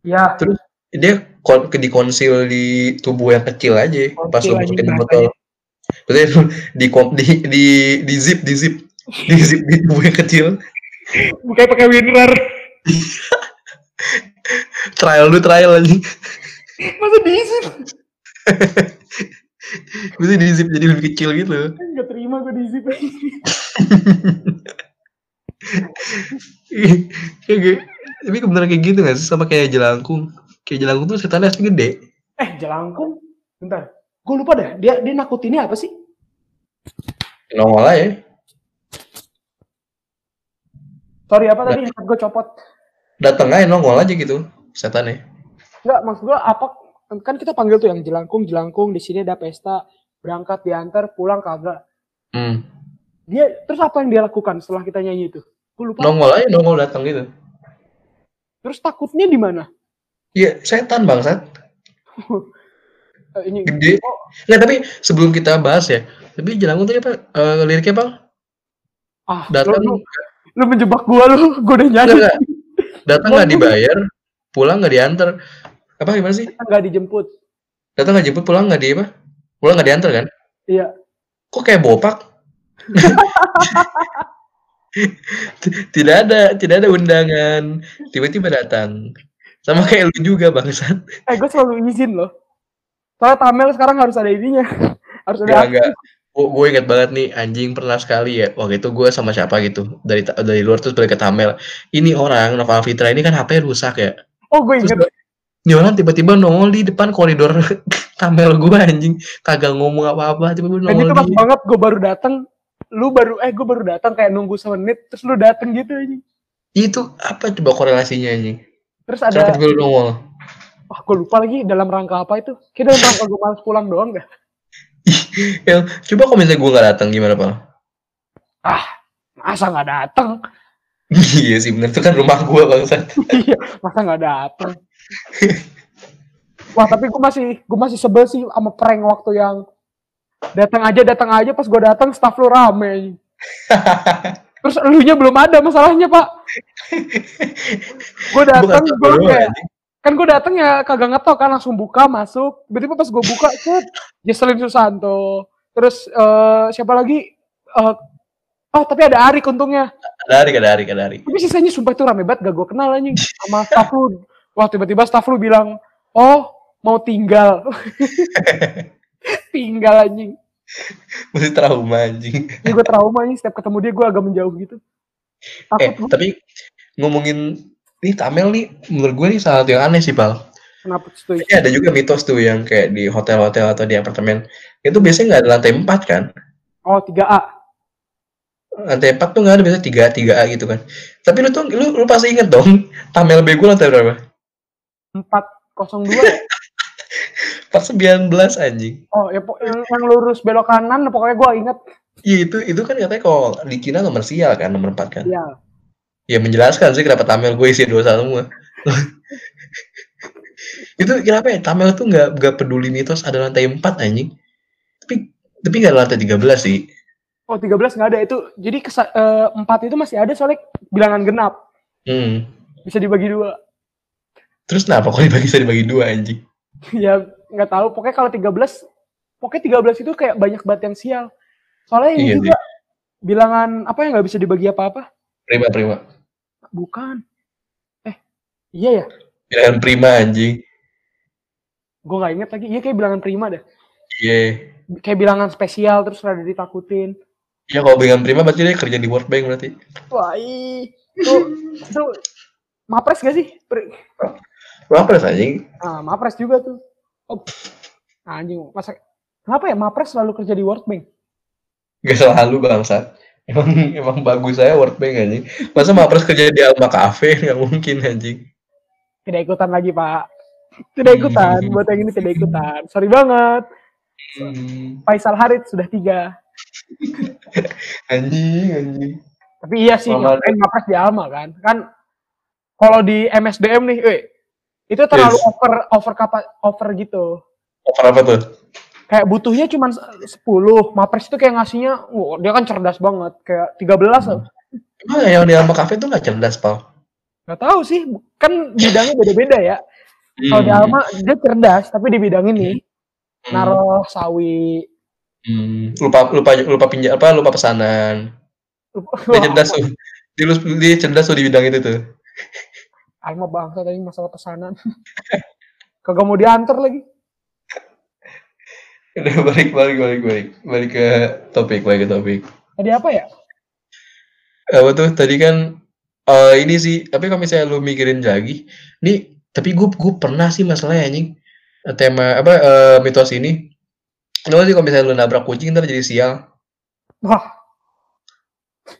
Ya, Terus dia kon dikonsil di tubuh yang kecil aja pas Konsil lu masukin anjing botol. Berarti di, kom- di di di zip di zip di [LAUGHS] zip di tubuh yang kecil. bukannya pakai winner. [LAUGHS] Trial lu trial aja. Masa diisi? [LAUGHS] Bisa di zip jadi lebih kecil gitu. Enggak terima gue diisi. kayak gitu. Tapi beneran kayak gitu gak sih sama kayak jelangkung? Kayak jelangkung tuh setannya asli gede. eh, jelangkung. Bentar. Gue lupa dah. Dia dia nakutinnya apa sih? Nongol aja. Sorry apa tadi headset gue copot. Dateng aja nongol aja gitu setannya. Enggak, maksud gue apa kan kita panggil tuh yang jelangkung, jelangkung di sini ada pesta, berangkat diantar, pulang kagak. Hmm. Dia terus apa yang dia lakukan setelah kita nyanyi itu? Gue lupa. Nongol aja nongol datang gitu. Terus takutnya di mana? Iya, setan bangsat. [LAUGHS] Ini Gede. Oh, Nah, tapi sebelum kita bahas ya, tapi jelangkung tadi apa? Eh, liriknya bang? ah, Datang lu, lu, menjebak gua lu, gua udah nyanyi. enggak. Datang nggak [LAUGHS] dibayar, pulang nggak diantar. Apa gimana sih? Enggak dijemput. Datang nggak jemput, pulang nggak di apa? Pulang nggak diantar kan? Iya. Kok kayak bopak? [LAUGHS] tidak ada, tidak ada undangan. Tiba-tiba datang. Sama kayak lu juga bangsat. Eh, gue selalu izin loh. Soalnya Tamel sekarang harus ada ininya. harus ada Enggak. Gue inget banget nih anjing pernah sekali ya waktu itu gue sama siapa gitu dari dari luar terus balik ke Tamel ini orang Nova Fitra ini kan HP rusak ya Oh, gue terus inget. ini orang tiba-tiba nongol di depan koridor [LAUGHS] Tamel gue anjing kagak ngomong apa-apa tiba-tiba Dan nongol itu pas banget gue baru datang. Lu baru, eh gue baru datang kayak nunggu semenit. Terus lu datang gitu aja. itu apa coba korelasinya anjing Terus Kenapa ada, tiba lu nongol wah gue lupa lagi dalam rangka apa itu. Kayak dalam rangka gue males pulang doang gak? [LAUGHS] ya, coba kalau misalnya gue nggak datang gimana pak Ah, masa nggak datang? [LAUGHS] iya sih bener itu kan rumah gue bangsat [LAUGHS] Iya, masa nggak datang? Wah, tapi gue masih gue masih sebel sih sama prank waktu yang datang aja datang aja pas gue datang staff lu rame. [LAUGHS] Terus elunya belum ada masalahnya pak. Gue datang gue kayak kan gue datang ya kagak ngetok kan langsung buka masuk. Tiba-tiba pas gue buka cet Jesselin Susanto. Terus eh, siapa lagi? Eh, oh tapi ada Arik untungnya. ada hari ada hari ada hari Tapi sisanya sumpah itu rame banget gak gue kenal anjing sama staff lu. Wah tiba-tiba staff lu bilang, oh mau tinggal. [LAUGHS] tinggal anjing. masih trauma anjing Ini gue trauma nih setiap ketemu dia gue agak menjauh gitu. Takut eh gue. tapi ngomongin nih Tamel nih menurut gue nih salah satu yang aneh sih pal Kenapa tuh? Ini ada juga mitos tuh yang kayak di hotel-hotel atau di apartemen itu biasanya nggak ada lantai 4 kan Oh 3A. lantai 4 tuh nggak ada biasanya 3 3 A gitu kan tapi lu tuh lu, lu pasti inget dong Tamel B gue lantai berapa 402 [LAUGHS] ya? 419 anjing Oh ya yang, yang lurus belok kanan pokoknya gue inget. Iya itu itu kan katanya kalau di Cina nomor sial kan nomor 4 kan Iya. ya menjelaskan sih kenapa Tamel gue isi dua semua itu kenapa ya Tamel tuh nggak nggak peduli mitos ada lantai 4 anjing tapi tapi nggak ada lantai 13 sih Oh 13 nggak ada itu. Jadi kesa- eh, 4 itu masih ada soalnya bilangan genap. hmm. Bisa dibagi dua. terus kenapa kalau dibagi bisa dibagi dua anjing [LAUGHS] ya nggak tahu. Pokoknya kalau 13 pokoknya 13 itu kayak banyak banget yang sial. Soalnya ini Iya juga bilangan apa yang nggak bisa dibagi apa-apa? Prima prima. Bukan. Eh iya ya? Bilangan prima anjing. Gue nggak inget lagi. Iya kayak bilangan prima deh. Iya. Kayak bilangan spesial terus rada ditakutin. Iya kalau bilangan prima berarti dia kerja di World Bank berarti. Wah itu itu mapres gak sih Berapa anjing. Ah mapres juga tuh. Oh. anjing. Masa kenapa ya mapres selalu kerja di World Bank? Gak selalu bangsat. Emang emang bagus saya World Bank anjing. Masa mapres kerja di Alma Cafe? [LAUGHS] Nggak mungkin anjing. Tidak ikutan lagi pak. Tidak ikutan. Hmm. buat yang ini tidak ikutan. Sorry banget. Hmm, Faisal Harit sudah tiga. [LAUGHS] Anjing anjing. Tapi iya sih, Selamat. ngapain ngapres di Alma kan? Kan kalau di MSDM nih, eh, itu terlalu Yes. over over kapa, over gitu. over apa tuh Kayak butuhnya cuma 10, Mapres itu kayak ngasihnya, wah, dia kan cerdas banget, kayak 13 Hmm. emang yang di Alma Cafe tuh nggak cerdas pal Gak tahu sih, kan bidangnya beda-beda ya. Kalau di Hmm, Alma dia cerdas, tapi di bidang ini hmm, naruh sawi. hmm. lupa lupa lupa pinjam apa lupa pesanan [LAUGHS] dia cerdas tuh dia, dia cerdas tuh di bidang itu tuh Alma bangsa tadi masalah pesanan. [LAUGHS] Kagak mau diantar lagi. udah balik balik balik balik. Balik ke topik balik ke topik. Tadi apa ya? apa tuh? Tadi kan eh ini sih tapi kalau misalnya lu mikirin lagi nih tapi gue gue pernah sih masalahnya anjing. Tema apa eh, mitos ini. Lo sih kalau misalnya lu nabrak kucing ntar jadi sial. Wah,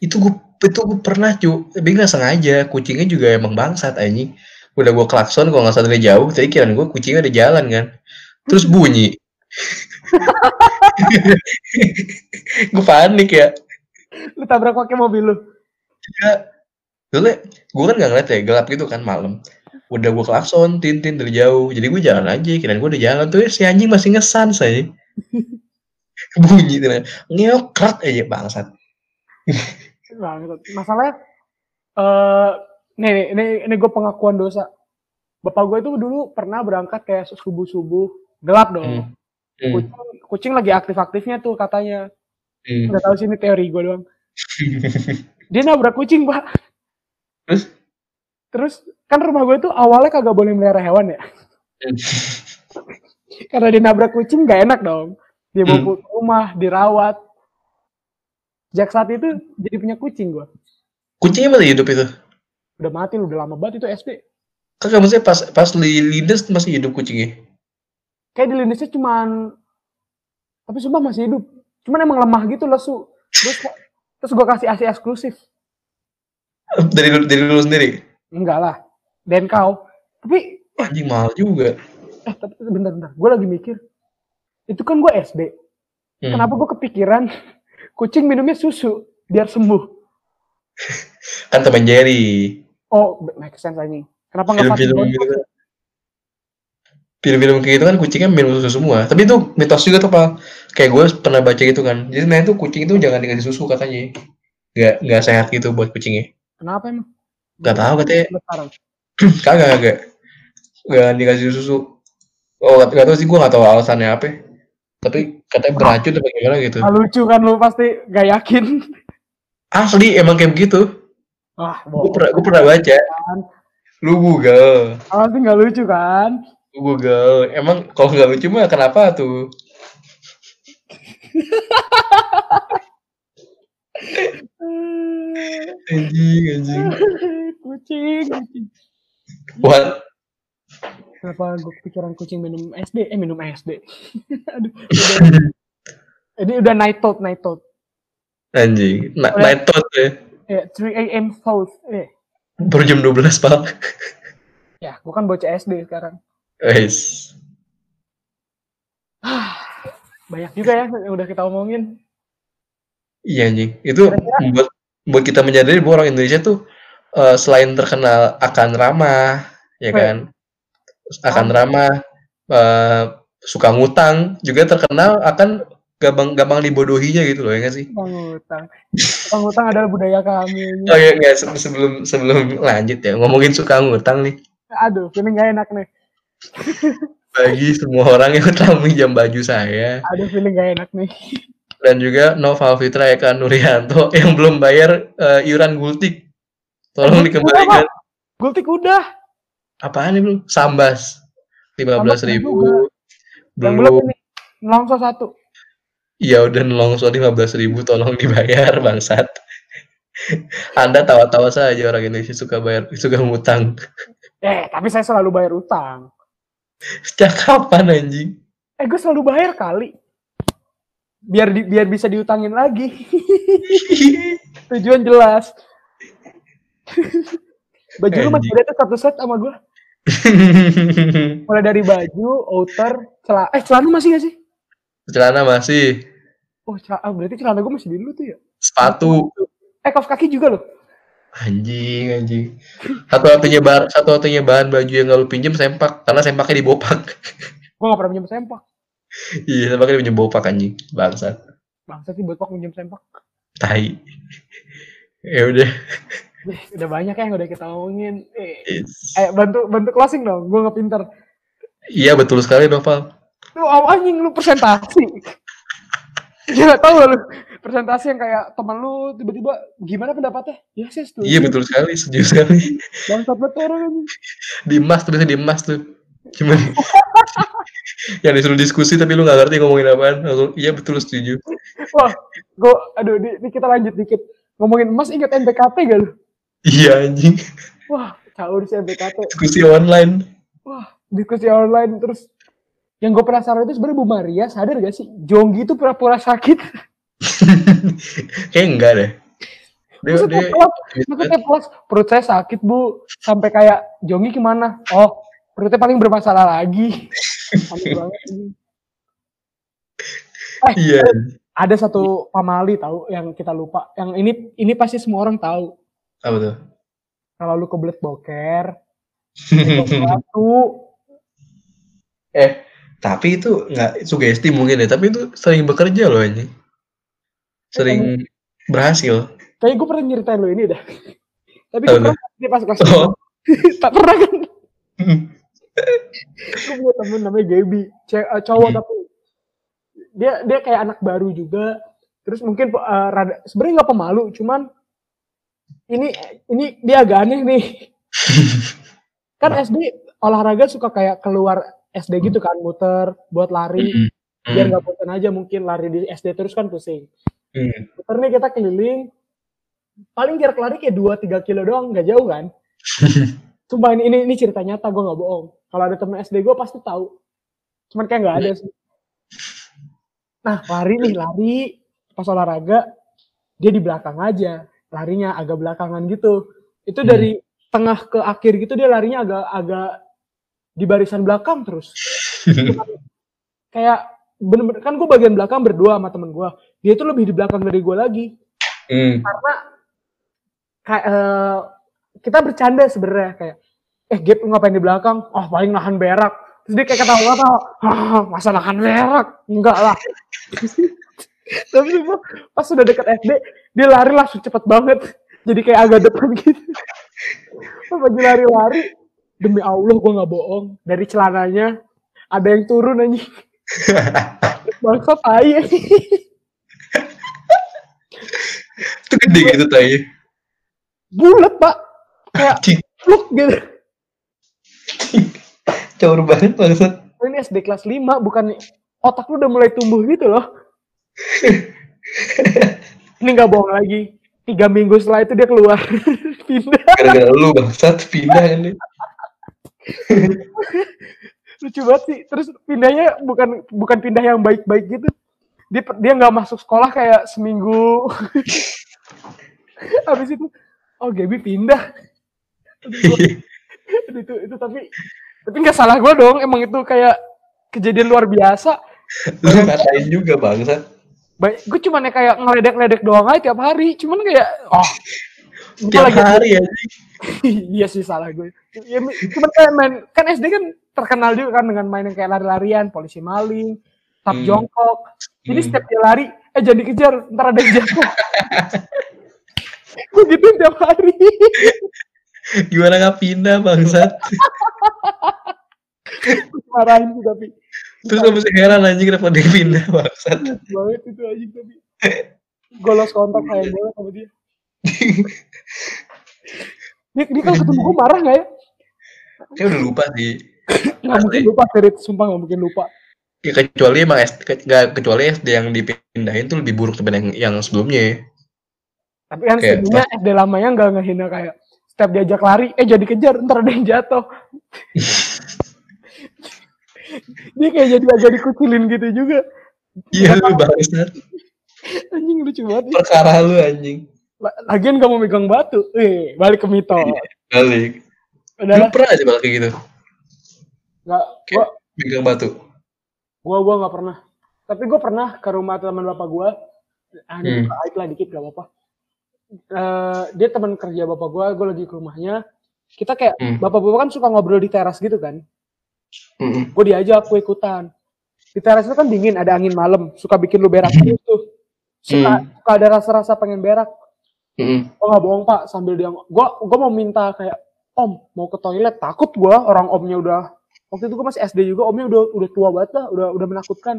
itu gue itu gue pernah cu tapi nggak sengaja kucingnya juga emang bangsat anjing udah gue klakson kalau nggak salah dari jauh tadi kirain gue kucingnya udah jalan kan terus bunyi [LAUGHS] gue panik ya lu tabrak pakai mobil lu. Dulu gue kan gak ngeliat ya, gelap gitu kan malam. Udah gue klakson, tintin dari jauh. Jadi gue jalan aja, kirain gue udah jalan tuh si anjing masih ngesan saya. [LAUGHS] Bunyi tuh, ngeokrat aja bangsat. [LAUGHS] Nah, masalahnya Eh, nih, nih, ini, ini gue pengakuan dosa. Bapak gue itu dulu pernah berangkat kayak subuh-subuh, gelap dong. Hmm. Hmm. Kucing, kucing lagi aktif-aktifnya tuh katanya. Hmm. Tahu sih ini teori gue doang. Dia nabrak kucing, Pak. Terus? Terus kan rumah gue tuh awalnya kagak boleh melihara hewan ya. Hmm. [LAUGHS] Karena dia nabrak kucing gak enak dong. Dia bawa Hmm. ke rumah, dirawat. Sejak saat itu jadi punya kucing gue. Kucingnya masih hidup itu? Udah mati lu, udah lama banget itu SD. Kagak maksudnya pas pas li lindes masih hidup kucingnya. Kayak di lindisnya cuman tapi sumpah masih hidup. Cuman emang lemah gitu lesu. Terus terus gue kasih ASI eksklusif. [LAUGHS] Dari dari lu sendiri. Enggak lah. Dan kau. Tapi Anjing mahal juga. eh tapi bentar-bentar. Gue lagi mikir. Itu kan gue SD. Hmm. Kenapa gue kepikiran kucing minumnya susu biar sembuh? [LAUGHS] Kan teman Jerry. Oh, make sense ini. Kenapa nggak Film-film doang? gitu. Film-film kayak gitu kan kucingnya minum susu semua. Tapi itu mitos juga tuh, Pak. Kayak gue pernah baca gitu kan. Jadi sebenarnya tuh kucing itu jangan dikasih susu katanya. Gak, gak sehat gitu buat kucingnya. Kenapa emang? Gak tahu katanya. [CLEARS THROAT] Kagak, kagak. Gak dikasih susu. Oh, gak, gak tau sih gue gak tahu alasannya apa. Tapi katanya beracun atau gimana gitu. Ah, lucu kan lu pasti gak yakin. Asli emang kayak begitu. Wah, Gue pernah, gue pernah baca. Lu Google. Pasti gak lucu kan? Lu Google. Emang kalau nggak lucu mah kenapa tuh? [LAUGHS] Anjing, anjing. kucing, kucing. What? Kenapa gue kepikiran kucing minum SD? Eh minum SD. [LAUGHS] Aduh, udah, [LAUGHS] ini udah night thought, night thought. Anjing. Na Udah. night thought ya. Ya, 3 a.m. thought. Eh, Baru jam 12, Pak. [LAUGHS] ya, gue kan bocah SD sekarang. Guys. [SIGHS] Banyak juga ya yang udah kita omongin. Iya anjing. Itu membuat membuat kita menyadari bahwa orang Indonesia tuh eh, selain terkenal akan ramah, ya kan? Akan ramah, eh, suka ngutang, juga terkenal akan gampang-gampang dibodohinya gitu loh, ya nggak sih? Tukang utang. Tukang utang adalah budaya kami. Oh iya, nggak se- sebelum sebelum lanjut ya ngomongin suka ngutang nih. Aduh, feeling gak enak nih. [LAUGHS] Bagi semua orang yang telah meminjam baju saya Aduh, feeling gak enak nih. dan juga Nova Fitra Eka Nuryanto [LAUGHS] yang belum bayar eh, iuran gultik. Tolong dikembalikan. Gultik udah. Apaan nih belum? Sambas. 15.000 ribu. Yang belum. Nelongso satu. Ya udah nelongso 15.000 ribu tolong dibayar bangsat. Anda tawa-tawa saja orang Indonesia suka bayar suka ngutang. Eh, tapi saya selalu bayar utang. Sejak kapan anjing? Eh, gue selalu bayar kali. Biar di, biar bisa diutangin lagi. [LAUGHS] Tujuan jelas. [LAUGHS] Baju lu masih ada tuh satu set sama gue. [LAUGHS] Mulai dari baju, outer, celana. Eh, celana masih gak sih? Celana masih, Oh, celana, ah, berarti celana gue masih di dulu tuh ya. sepatu Eh, kaos kaki juga loh. Anjing, anjing. Satu-satunya bahan, satu-satunya bahan baju yang gak lu pinjem sempak, karena sempaknya di bopak. [LAUGHS] Gue gak pernah pinjam sempak. iya, sempaknya dipinjem bopak anjing, bangsat. Bangsa sih buat pak pinjam sempak. Tai. [LAUGHS] ya udah. Eh, [LAUGHS] udah banyak ya yang udah kita omongin. Eh, Yes. ayo bantu bantu closing dong. Gue nggak pinter. Iya betul sekali Noval. Lu anjing lu presentasi. [LAUGHS] Gila tau lu presentasi yang kayak teman lu tiba-tiba gimana pendapatnya? Ya sih setuju. Iya betul sekali, setuju sekali. Bangsat banget tuh orang anjing. Di emas tuh biasanya di emas tuh. Gimana? [LAUGHS] yang disuruh diskusi tapi lu gak ngerti ngomongin apaan. Langsung, iya betul setuju. Wah, gue aduh di, di kita lanjut dikit. Ngomongin emas ingat NBKT gak lu? Iya anjing. Wah, caur sih NBKT. Diskusi online. Wah, diskusi online terus yang gue penasaran itu sebenarnya Bu Maria sadar gak sih Jonggi itu pura-pura sakit [LAUGHS] Kayak enggak deh. Dia, maksudnya dia, plus, maksudnya plus perut saya sakit bu sampai kayak Jonggi gimana oh perutnya paling bermasalah lagi [LAUGHS] ini. iya. ada satu pamali tahu yang kita lupa yang ini ini pasti semua orang tahu Apa tuh? kalau lu kebelet boker [LAUGHS] batu eh, tapi itu nggak sugesti mungkin ya. Tapi itu sering bekerja loh anjing. Sering berhasil. kayak gue pernah nyeritain lu ini dah [LAUGHS] Tapi gue pernah di pas kelas Oh. [LAUGHS] tak pernah kan. gue punya temen namanya Gaby, eh, cowok Hmm. tapi dia dia kayak anak baru juga. Terus mungkin eh, rada sebenarnya nggak pemalu, cuman ini ini dia agak aneh nih. [LAUGHS] kan SD olahraga suka kayak keluar SD gitu kan muter buat lari biar nggak bosan aja mungkin lari di SD terus kan pusing. Hmm. Muter nih kita keliling paling jarak lari kayak 2-3 kilo doang nggak jauh kan. [LAUGHS] Sumpah ini, ini, ini cerita nyata gue nggak bohong. Kalau ada temen SD gue pasti tahu. Cuman kayak nggak ada sih. Nah lari nih lari pas olahraga dia di belakang aja larinya agak belakangan gitu. Itu Hmm. dari tengah ke akhir gitu dia larinya agak agak di barisan belakang terus. [LAUGHS] Kayak bener-bener kan gue bagian belakang berdua sama temen gue. Dia itu lebih di belakang dari gue lagi Hmm. karena kayak eh, kita bercanda sebenarnya kayak eh Gap ngapain di belakang oh paling nahan berak terus dia kayak ketawa ketawa "Hah, masa nahan berak enggak lah [LAUGHS] tapi sumpah, pas sudah dekat SD dia lari langsung cepet banget. Jadi kayak agak depan gitu. Pas lagi lari-lari demi Allah gue nggak bohong. Dari celananya ada yang turun anjing. [LAUGHS] Bangsa tai. Itu gede gitu tai. bulat pak. Kayak pluk gitu. Caur banget. Oh, ini SD kelas 5 bukan otak lu udah mulai tumbuh gitu loh. [LAUGHS] ini nggak bohong lagi. Tiga minggu setelah itu dia keluar [LAUGHS] pindah. Gara-gara lu bangsat pindah dia. [LAUGHS] Lucu banget sih. Terus pindahnya bukan bukan pindah yang baik-baik gitu. Dia dia nggak masuk sekolah kayak seminggu. Habis itu oh Gaby pindah. Aduh, itu itu tapi tapi nggak salah gue dong. Emang itu kayak kejadian luar biasa. Lu ngatain juga bangsat. Baik, gue cuman ya kayak ngeledek-ledek doang aja tiap hari. Cuman kayak, oh, [LAUGHS] Tiap lagi- hari ya. [LAUGHS] iya sih salah gue. Ya, cuman kayak main, kan SD kan terkenal juga kan dengan main yang kayak lari-larian, polisi maling, tap Hmm. jongkok. Jadi Hmm. setiap dia lari, eh jangan dikejar, ntar ada yang jatuh. [LAUGHS] gue gituin tiap hari. Gimana nggak pindah bangsat? Marahin sih tapi. Terus gue masih heran anjing kenapa dia pindah bangsat. Lucu banget itu aja tapi. Gue lost kontak kayak banget sama dia. [LAUGHS] Dia, dia kalau ketemu gue marah gak ya? Kayak udah lupa sih. [CLEARS THROAT] Gak mungkin lupa, Ferit. Sumpah gak mungkin lupa. Ya kecuali emang SD, ke- nggak kecuali SD yang dipindahin tuh lebih buruk daripada yang, yang sebelumnya. Tapi kan Kayak sebenarnya SD lamanya nggak ngehina kayak setiap diajak lari, eh jadi kejar, ntar ada yang jatuh. [LAUGHS] [LAUGHS] Dia kayak jadi agak dikucilin gitu juga. Iya lu bangsat. Anjing lucu banget. nih. Perkara lu anjing. La- Lagian gak mau megang batu. Eh, balik ke mitos. Balik. Lu Udah pernah aja balik kayak gitu? nggak, gua, Megang batu. gua, gua nggak pernah. Tapi gua pernah ke rumah teman bapak gua. Ah, ini Hmm. aib lah dikit gak apa-apa. Eh, dia teman kerja bapak gua, gua lagi ke rumahnya. Kita kayak Hmm. bapak-bapak kan suka ngobrol di teras gitu kan. Mm-mm. gue diajak gue ikutan. Di teras itu kan dingin ada angin malam. Suka bikin lu berak terus tuh. Suka Hmm. suka ada rasa-rasa pengen berak. Mm-mm. gue nggak bohong pak sambil dia gue gue mau minta kayak om mau ke toilet. Takut gue orang omnya udah waktu itu gue masih SD juga omnya udah udah tua banget lah udah udah menakutkan.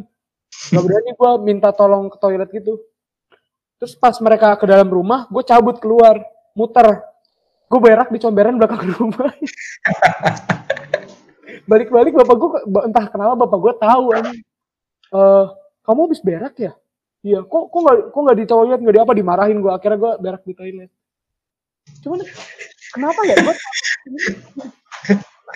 Gak berani gue minta tolong ke toilet gitu. Terus pas mereka ke dalam rumah gue cabut keluar muter. Gue berak di comberan belakang [LAUGHS] rumah balik-balik bapak gue entah kenapa bapak gue tahu anjing. Eh, kamu habis berak ya? Iya kok kok nggak kok nggak di toilet nggak di apa dimarahin gue akhirnya gue berak di toilet. Cuman kenapa ya? Gue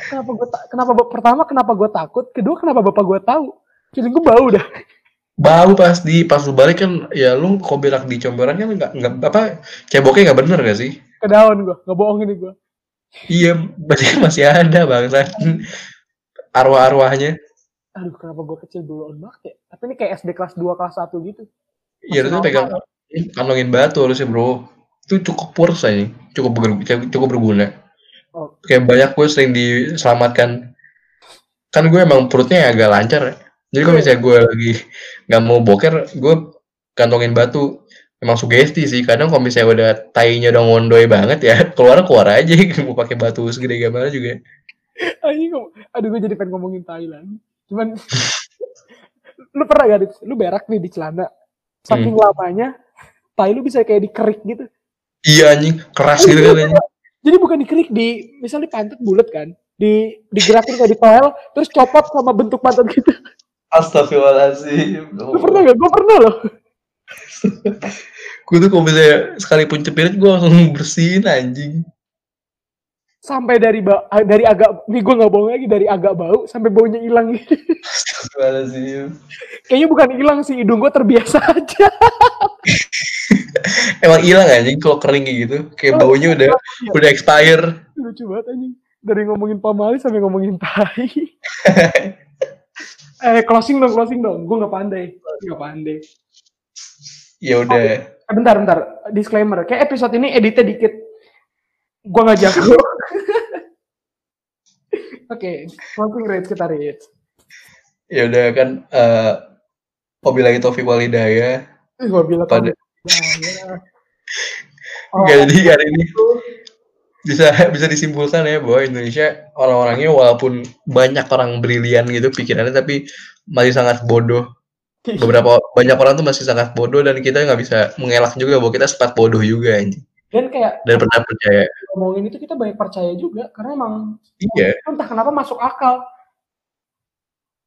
kenapa gue kenapa pertama kenapa gue takut kedua kenapa bapak gue tahu? Jadi gue bau dah. Bau pas di pas lu balik kan ya lu kok berak di comberan kan nggak nggak apa ceboknya nggak bener gak sih? ke daun gue nggak bohong ini gue Iya, berarti kan masih ada bangsa. Arwah-arwahnya. aduh kenapa gue kecil duluan banget ya tapi ini kayak SD kelas 2 kelas 1 gitu Iya, harusnya pegang kantongin batu harusnya bro. Itu cukup worth ini, cukup ber- cukup berguna. oh Kayak banyak gue sering diselamatkan. Kan gue emang perutnya agak lancar ya. Jadi kalau misalnya gue lagi nggak mau boker, gue kantongin batu. emang sugesti sih kadang kalau misalnya udah tainya udah ngondoy banget ya [LAUGHS] keluar keluar aja [LAUGHS] mau pakai batu segede gimana juga Anjing, aduh gue jadi pengen ngomongin tai lagi. Cuman lu pernah gak lu berak nih di celana. Saking lamanya tai lu bisa kayak dikerik gitu. Iya anjing. Keras gitu kan anjing. Jadi bukan dikerik di misalnya di pantat bulat kan. Di digerakin kayak di toel terus copot sama bentuk pantat gitu. Astagfirullahaladzim. Lu pernah gak? Gue pernah loh. Gue tuh kalau misalnya sekalipun cepirit gue langsung bersihin anjing sampai dari ba dari agak nih gue nggak bohong lagi dari agak bau sampai baunya hilang. Gitu. Kayaknya bukan hilang sih hidung gue terbiasa [LAUGHS] aja. Emang hilang anjing kalau kering kayak gitu. Kayak baunya udah udah expire. Lucu banget anjing. Dari ngomongin pamali sampai ngomongin tai. [LAUGHS] Eh closing dong closing dong. Gue nggak pandai. Nggak pandai. Ya udah. Eh, bentar bentar. Disclaimer. Kayak episode ini editnya dikit. Gue nggak jago [LAUGHS] oke closing rate kita rate ya udah kan eh wabillahi taufiq walhidayah Ih, gue bilang Pada- ya. Oh, jadi hari ini bisa bisa disimpulkan ya bahwa Indonesia orang-orangnya walaupun banyak orang brilian gitu pikirannya tapi masih sangat bodoh. Beberapa [LAUGHS] banyak orang tuh masih sangat bodoh dan kita nggak bisa mengelak juga bahwa kita sempat bodoh juga anjing dan kayak dan pernah percaya. Ngomongin itu kita banyak percaya juga karena emang iya. entah kenapa masuk akal.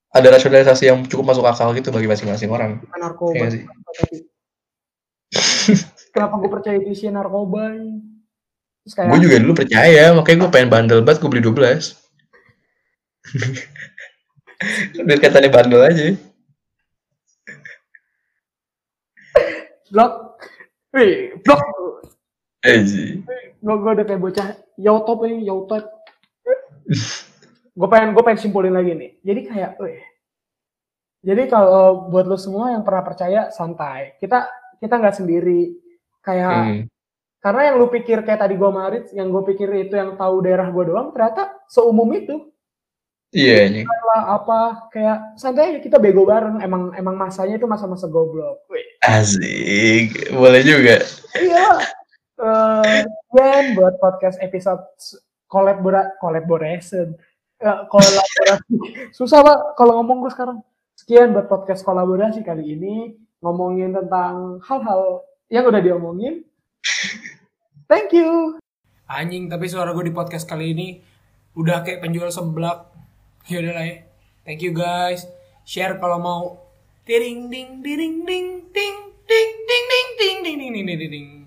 Ada rasionalisasi yang cukup masuk akal gitu bagi masing-masing orang. Bukan narkoba. Iya sih. [LAUGHS] kenapa gue percaya itu isinya narkoba? Terus kayak gue juga dulu percaya makanya gue pengen bandel banget gue beli 12 biar [LAUGHS] katanya bandel aja. Blok. Wih blok eh sih gue gue udah kayak bocah yautop ini yautop gue pengen gue pengen simpulin lagi nih. Jadi kayak wih jadi kalau buat lo semua yang pernah percaya santai. Kita kita nggak sendiri. Kayak Hmm. karena yang lu pikir kayak tadi gue marit yang gue pikir itu yang tahu daerah gue doang ternyata seumum itu. Iya lah apa kayak santai aja kita bego bareng. Emang emang masanya itu masa-masa goblok. Wih asik. Boleh juga. Iya eh dan buat podcast episode kolabora collaboration Eh, kolaborasi susah pak kalau ngomong gue sekarang sekian buat podcast kolaborasi kali ini ngomongin tentang hal-hal yang udah diomongin thank you anjing tapi suara gue di podcast kali ini udah kayak penjual seblak ya udah lah ya thank you guys share kalau mau ding ding ding ding ding ding ding ding ding ding ding ding ding ding